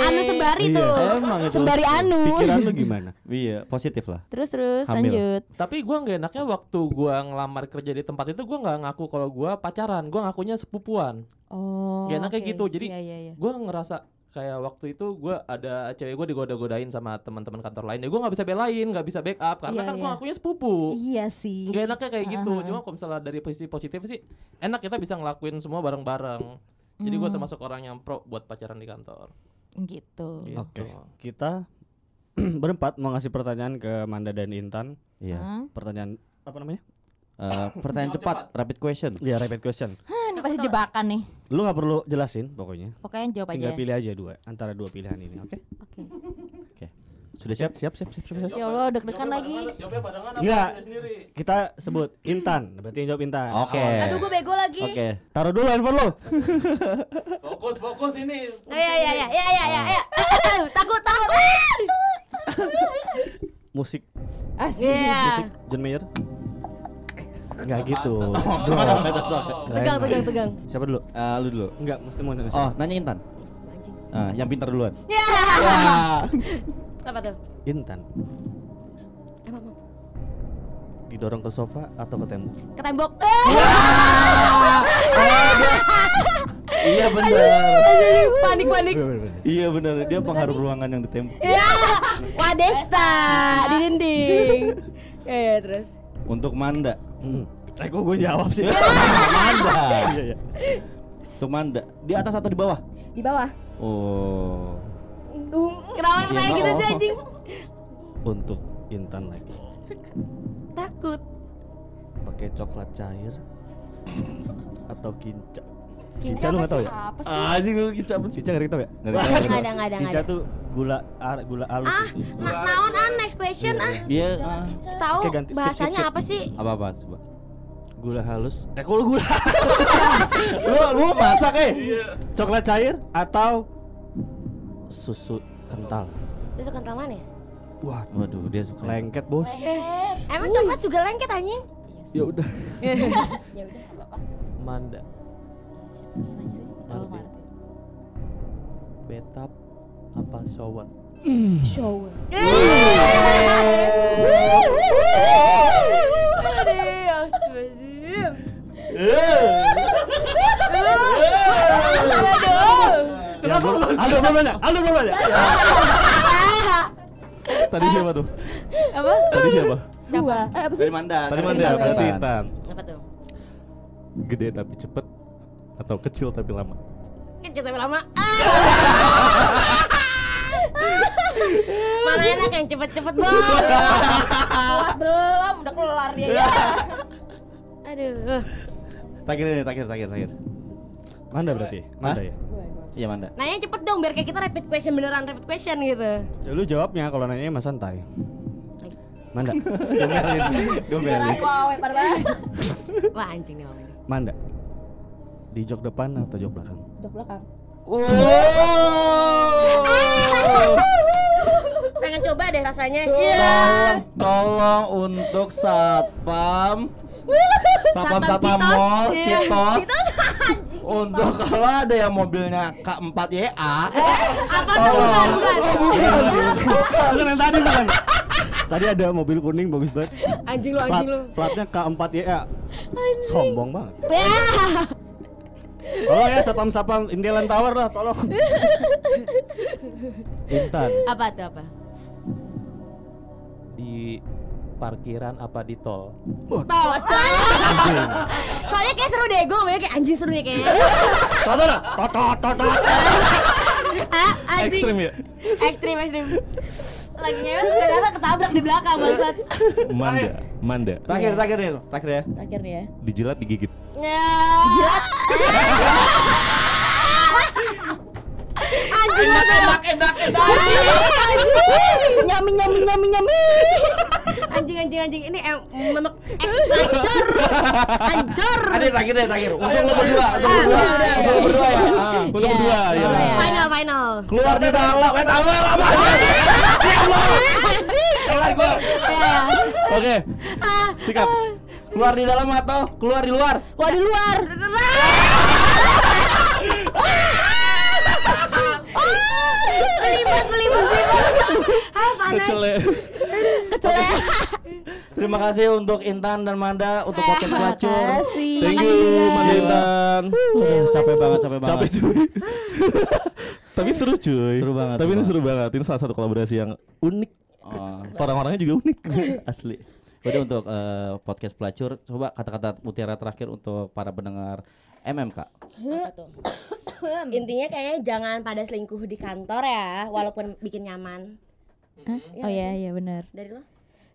Speaker 7: Anu sembari
Speaker 8: Iya.
Speaker 7: tuh.
Speaker 3: Emang itu.
Speaker 7: Sembari anu.
Speaker 8: Pikiran lu gimana?
Speaker 3: Iya, positif lah.
Speaker 7: Terus terus
Speaker 3: Hamil.
Speaker 7: lanjut.
Speaker 5: Tapi gua nggak enaknya waktu gua ngelamar kerja di tempat itu gua nggak ngaku kalau gua pacaran, gua ngakunya sepupuan.
Speaker 7: Oh.
Speaker 5: Gak enak kayak
Speaker 7: oke.
Speaker 5: gitu, jadi-
Speaker 7: Iya iya iya.
Speaker 5: Gua ngerasa kayak waktu itu gua ada cewek gua digoda-godain sama teman-teman kantor lain. Ya gua nggak bisa belain, nggak bisa backup karena
Speaker 7: Iya,
Speaker 5: kan gua
Speaker 7: iya.
Speaker 5: ngakunya sepupu.
Speaker 7: Iya sih.
Speaker 5: Gak enaknya kayak gitu.
Speaker 7: Aha.
Speaker 5: Cuma kalau misalnya dari posisi positif sih enak kita bisa ngelakuin semua bareng-bareng. Jadi gua
Speaker 7: Hmm.
Speaker 5: termasuk orang yang pro buat pacaran di kantor.
Speaker 7: Gitu.
Speaker 5: Gitu.
Speaker 8: Oke. Kita berempat mau ngasih pertanyaan ke Manda dan Intan.
Speaker 3: Iya.
Speaker 7: Hah?
Speaker 8: Pertanyaan apa namanya?
Speaker 3: Eh, pertanyaan cepat, rapid question.
Speaker 8: Ya rapid question.
Speaker 7: Hah, ini pasti jebakan nih.
Speaker 8: Lu nggak perlu jelasin pokoknya.
Speaker 7: Pokoknya jawab aja.
Speaker 8: Tinggal pilih aja dua antara dua pilihan ini, oke?
Speaker 7: Oke.
Speaker 3: Oke. Sudah siap?
Speaker 8: Siap, siap, siap, siap. siap.
Speaker 7: Ya Allah, deg-degan lagi.
Speaker 5: Jawabnya barengan
Speaker 8: Enggak. Kita sebut Intan, berarti yang jawab Intan.
Speaker 3: Oke.
Speaker 6: Aduh gue bego lagi.
Speaker 3: Oke.
Speaker 8: Taruh dulu handphone lu.
Speaker 5: Fokus, fokus ini.
Speaker 6: Nah, ya ya ya ya ya ya. ya. takut takut.
Speaker 8: Musik,
Speaker 6: Iya.
Speaker 8: musik John Mayer. Enggak gitu.
Speaker 6: Tegang tegang tegang.
Speaker 8: Siapa dulu?
Speaker 3: Eh, lu dulu.
Speaker 8: Enggak, mesti mau nanya
Speaker 3: Oh,
Speaker 8: siapa?
Speaker 3: nanya Intan. Ah, yang pintar duluan.
Speaker 6: Ya. Apa tuh?
Speaker 8: Intan.
Speaker 6: Emang mau
Speaker 8: Didorong ke sofa atau ke tembok?
Speaker 6: ke tembok.
Speaker 3: Iya benar.
Speaker 6: panik panik.
Speaker 3: Iya benar. Dia pengharum ruangan yang di tembok.
Speaker 6: Ya. Wadesta di dinding. Ya, ya terus.
Speaker 3: Untuk Manda.
Speaker 8: Hmm. Eh kok gue jawab sih?
Speaker 3: Manda.
Speaker 8: Iya, iya.
Speaker 3: Untuk Manda. Di atas atau di bawah?
Speaker 6: Di bawah.
Speaker 3: Oh.
Speaker 6: Kenapa
Speaker 3: Iya,
Speaker 6: kayak gitu sih anjing?
Speaker 8: Untuk Intan lagi.
Speaker 6: Takut.
Speaker 8: Pakai coklat cair atau kinca?
Speaker 6: Kinca
Speaker 8: lu tahu
Speaker 6: sih?
Speaker 8: ya?
Speaker 6: Apa sih?
Speaker 8: Anjing lu kinca apa? Kinca nggak tahu ya?
Speaker 3: Nggak
Speaker 6: ada nggak ada nggak
Speaker 8: Kinca
Speaker 6: ada.
Speaker 8: tuh gula ar, gula halus
Speaker 6: Ah,
Speaker 8: gitu.
Speaker 6: na- naon ah next question ah.
Speaker 3: Dia ah,
Speaker 6: Tahu bahasanya apa sih?
Speaker 3: apa apa coba.
Speaker 8: Gula halus. Eh lu gula?
Speaker 3: Lu lu masak eh?
Speaker 8: coklat cair atau susu kental?
Speaker 6: Itu kental manis.
Speaker 8: Wah,
Speaker 3: Waduh, dia suka.
Speaker 8: lengket bos.
Speaker 6: Emang coklat juga lengket anjing?
Speaker 8: Ya udah.
Speaker 6: Ya
Speaker 5: Manda. Betap apa shower?
Speaker 6: Shower.
Speaker 8: Kenapa lu? Nanya.
Speaker 2: Tadi siapa tuh?
Speaker 6: Apa?
Speaker 2: Tadi siapa?
Speaker 7: Siapa? Eh, apa sih?
Speaker 3: Dari Manda.
Speaker 2: Tadi Manda,
Speaker 3: Intan.
Speaker 2: berarti Intan.
Speaker 6: Apa tuh?
Speaker 2: Gede tapi cepet atau kecil tapi lama?
Speaker 6: Kecil tapi lama. Mana enak yang cepet-cepet bos?
Speaker 7: Kelas belum, udah kelar dia ya.
Speaker 6: Aduh.
Speaker 3: Terakhir ini, terakhir, terakhir, terakhir.
Speaker 8: Manda berarti. Manda ya.
Speaker 3: Iya Manda.
Speaker 6: Nanya cepet dong biar kayak kita rapid question beneran rapid question gitu.
Speaker 8: Ya lu jawabnya kalau nanya mas santai. Manda.
Speaker 3: Domelin.
Speaker 7: Banget.
Speaker 6: Wah anjing nih.
Speaker 8: Manda. Di jok depan atau jok belakang?
Speaker 7: Udah belakang.
Speaker 6: Pengen coba deh rasanya.
Speaker 3: Tolong, tolong untuk satpam Satpam satpam mall,
Speaker 6: Iya.
Speaker 3: Citos. Untuk kalau ada yang mobilnya K4 YA
Speaker 6: Apa tuh bukan bukan.
Speaker 3: Oh bukan
Speaker 8: Bukan yang tadi bukan. Tadi ada mobil kuning bagus banget.
Speaker 6: Anjing lu anjing lu.
Speaker 8: platnya K4 ya. Sombong banget. Tolong ya sapam sapam Intilan Tower lah, tolong.
Speaker 2: Intan.
Speaker 6: Apa tuh apa?
Speaker 5: Di parkiran apa di tol?
Speaker 6: Tol. Soalnya kayak seru deh, gue kayak anjing seru nih kayaknya.
Speaker 8: Toto dah. Toto toto.
Speaker 6: Ah, anjing.
Speaker 2: Ekstrim ya?
Speaker 6: Ekstrim ekstrim. Lagi nyewa ternyata ketabrak di belakang bangsat.
Speaker 2: Manda. Manda.
Speaker 3: Terakhir, terakhir nih, terakhir ya
Speaker 7: Terakhir nih ya.
Speaker 2: Dijilat, digigit.
Speaker 6: Ya. Anjing enak enak enak enak.
Speaker 7: Nyami nyami nyami nyami.
Speaker 6: Anjing anjing anjing ini em memek extractor. Hancur.
Speaker 3: Ada terakhir deh, terakhir Untuk lo berdua, untuk
Speaker 6: Ah,
Speaker 3: berdua
Speaker 6: udah, udah,
Speaker 3: Untuk lo berdua ya Ah.
Speaker 2: Untuk berdua ya.
Speaker 7: boleh ya.
Speaker 6: Final final.
Speaker 3: Keluar di dalam, eh tahu ya lama
Speaker 6: Ya.
Speaker 2: Oke.
Speaker 3: Sikap Keluar di dalam atau keluar di luar?
Speaker 6: Wah di luar. Belibet belibet belibet. Ah panas.
Speaker 2: Kecele.
Speaker 6: Kecele.
Speaker 3: Terima kasih untuk Intan dan Manda untuk podcast pelacur.
Speaker 2: Thank you, Manda Intan.
Speaker 3: Aduh, capek banget, capek banget.
Speaker 2: Capek cuy. Tapi seru cuy.
Speaker 3: Seru banget,
Speaker 2: Tapi ini seru banget. Ini salah satu kolaborasi yang unik.
Speaker 3: Oh,
Speaker 2: Orang-orangnya juga unik.
Speaker 3: asli. Jadi untuk eh, podcast pelacur, coba kata-kata mutiara terakhir untuk para pendengar MMK.
Speaker 6: Apa tuh? Intinya kayaknya jangan pada selingkuh di kantor ya, walaupun bikin nyaman.
Speaker 7: Hah?
Speaker 6: Iya
Speaker 7: oh iya iya benar
Speaker 6: Dari lo?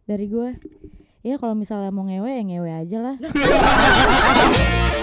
Speaker 7: dari gue ya kalau misalnya mau ngewe ya ngewe aja lah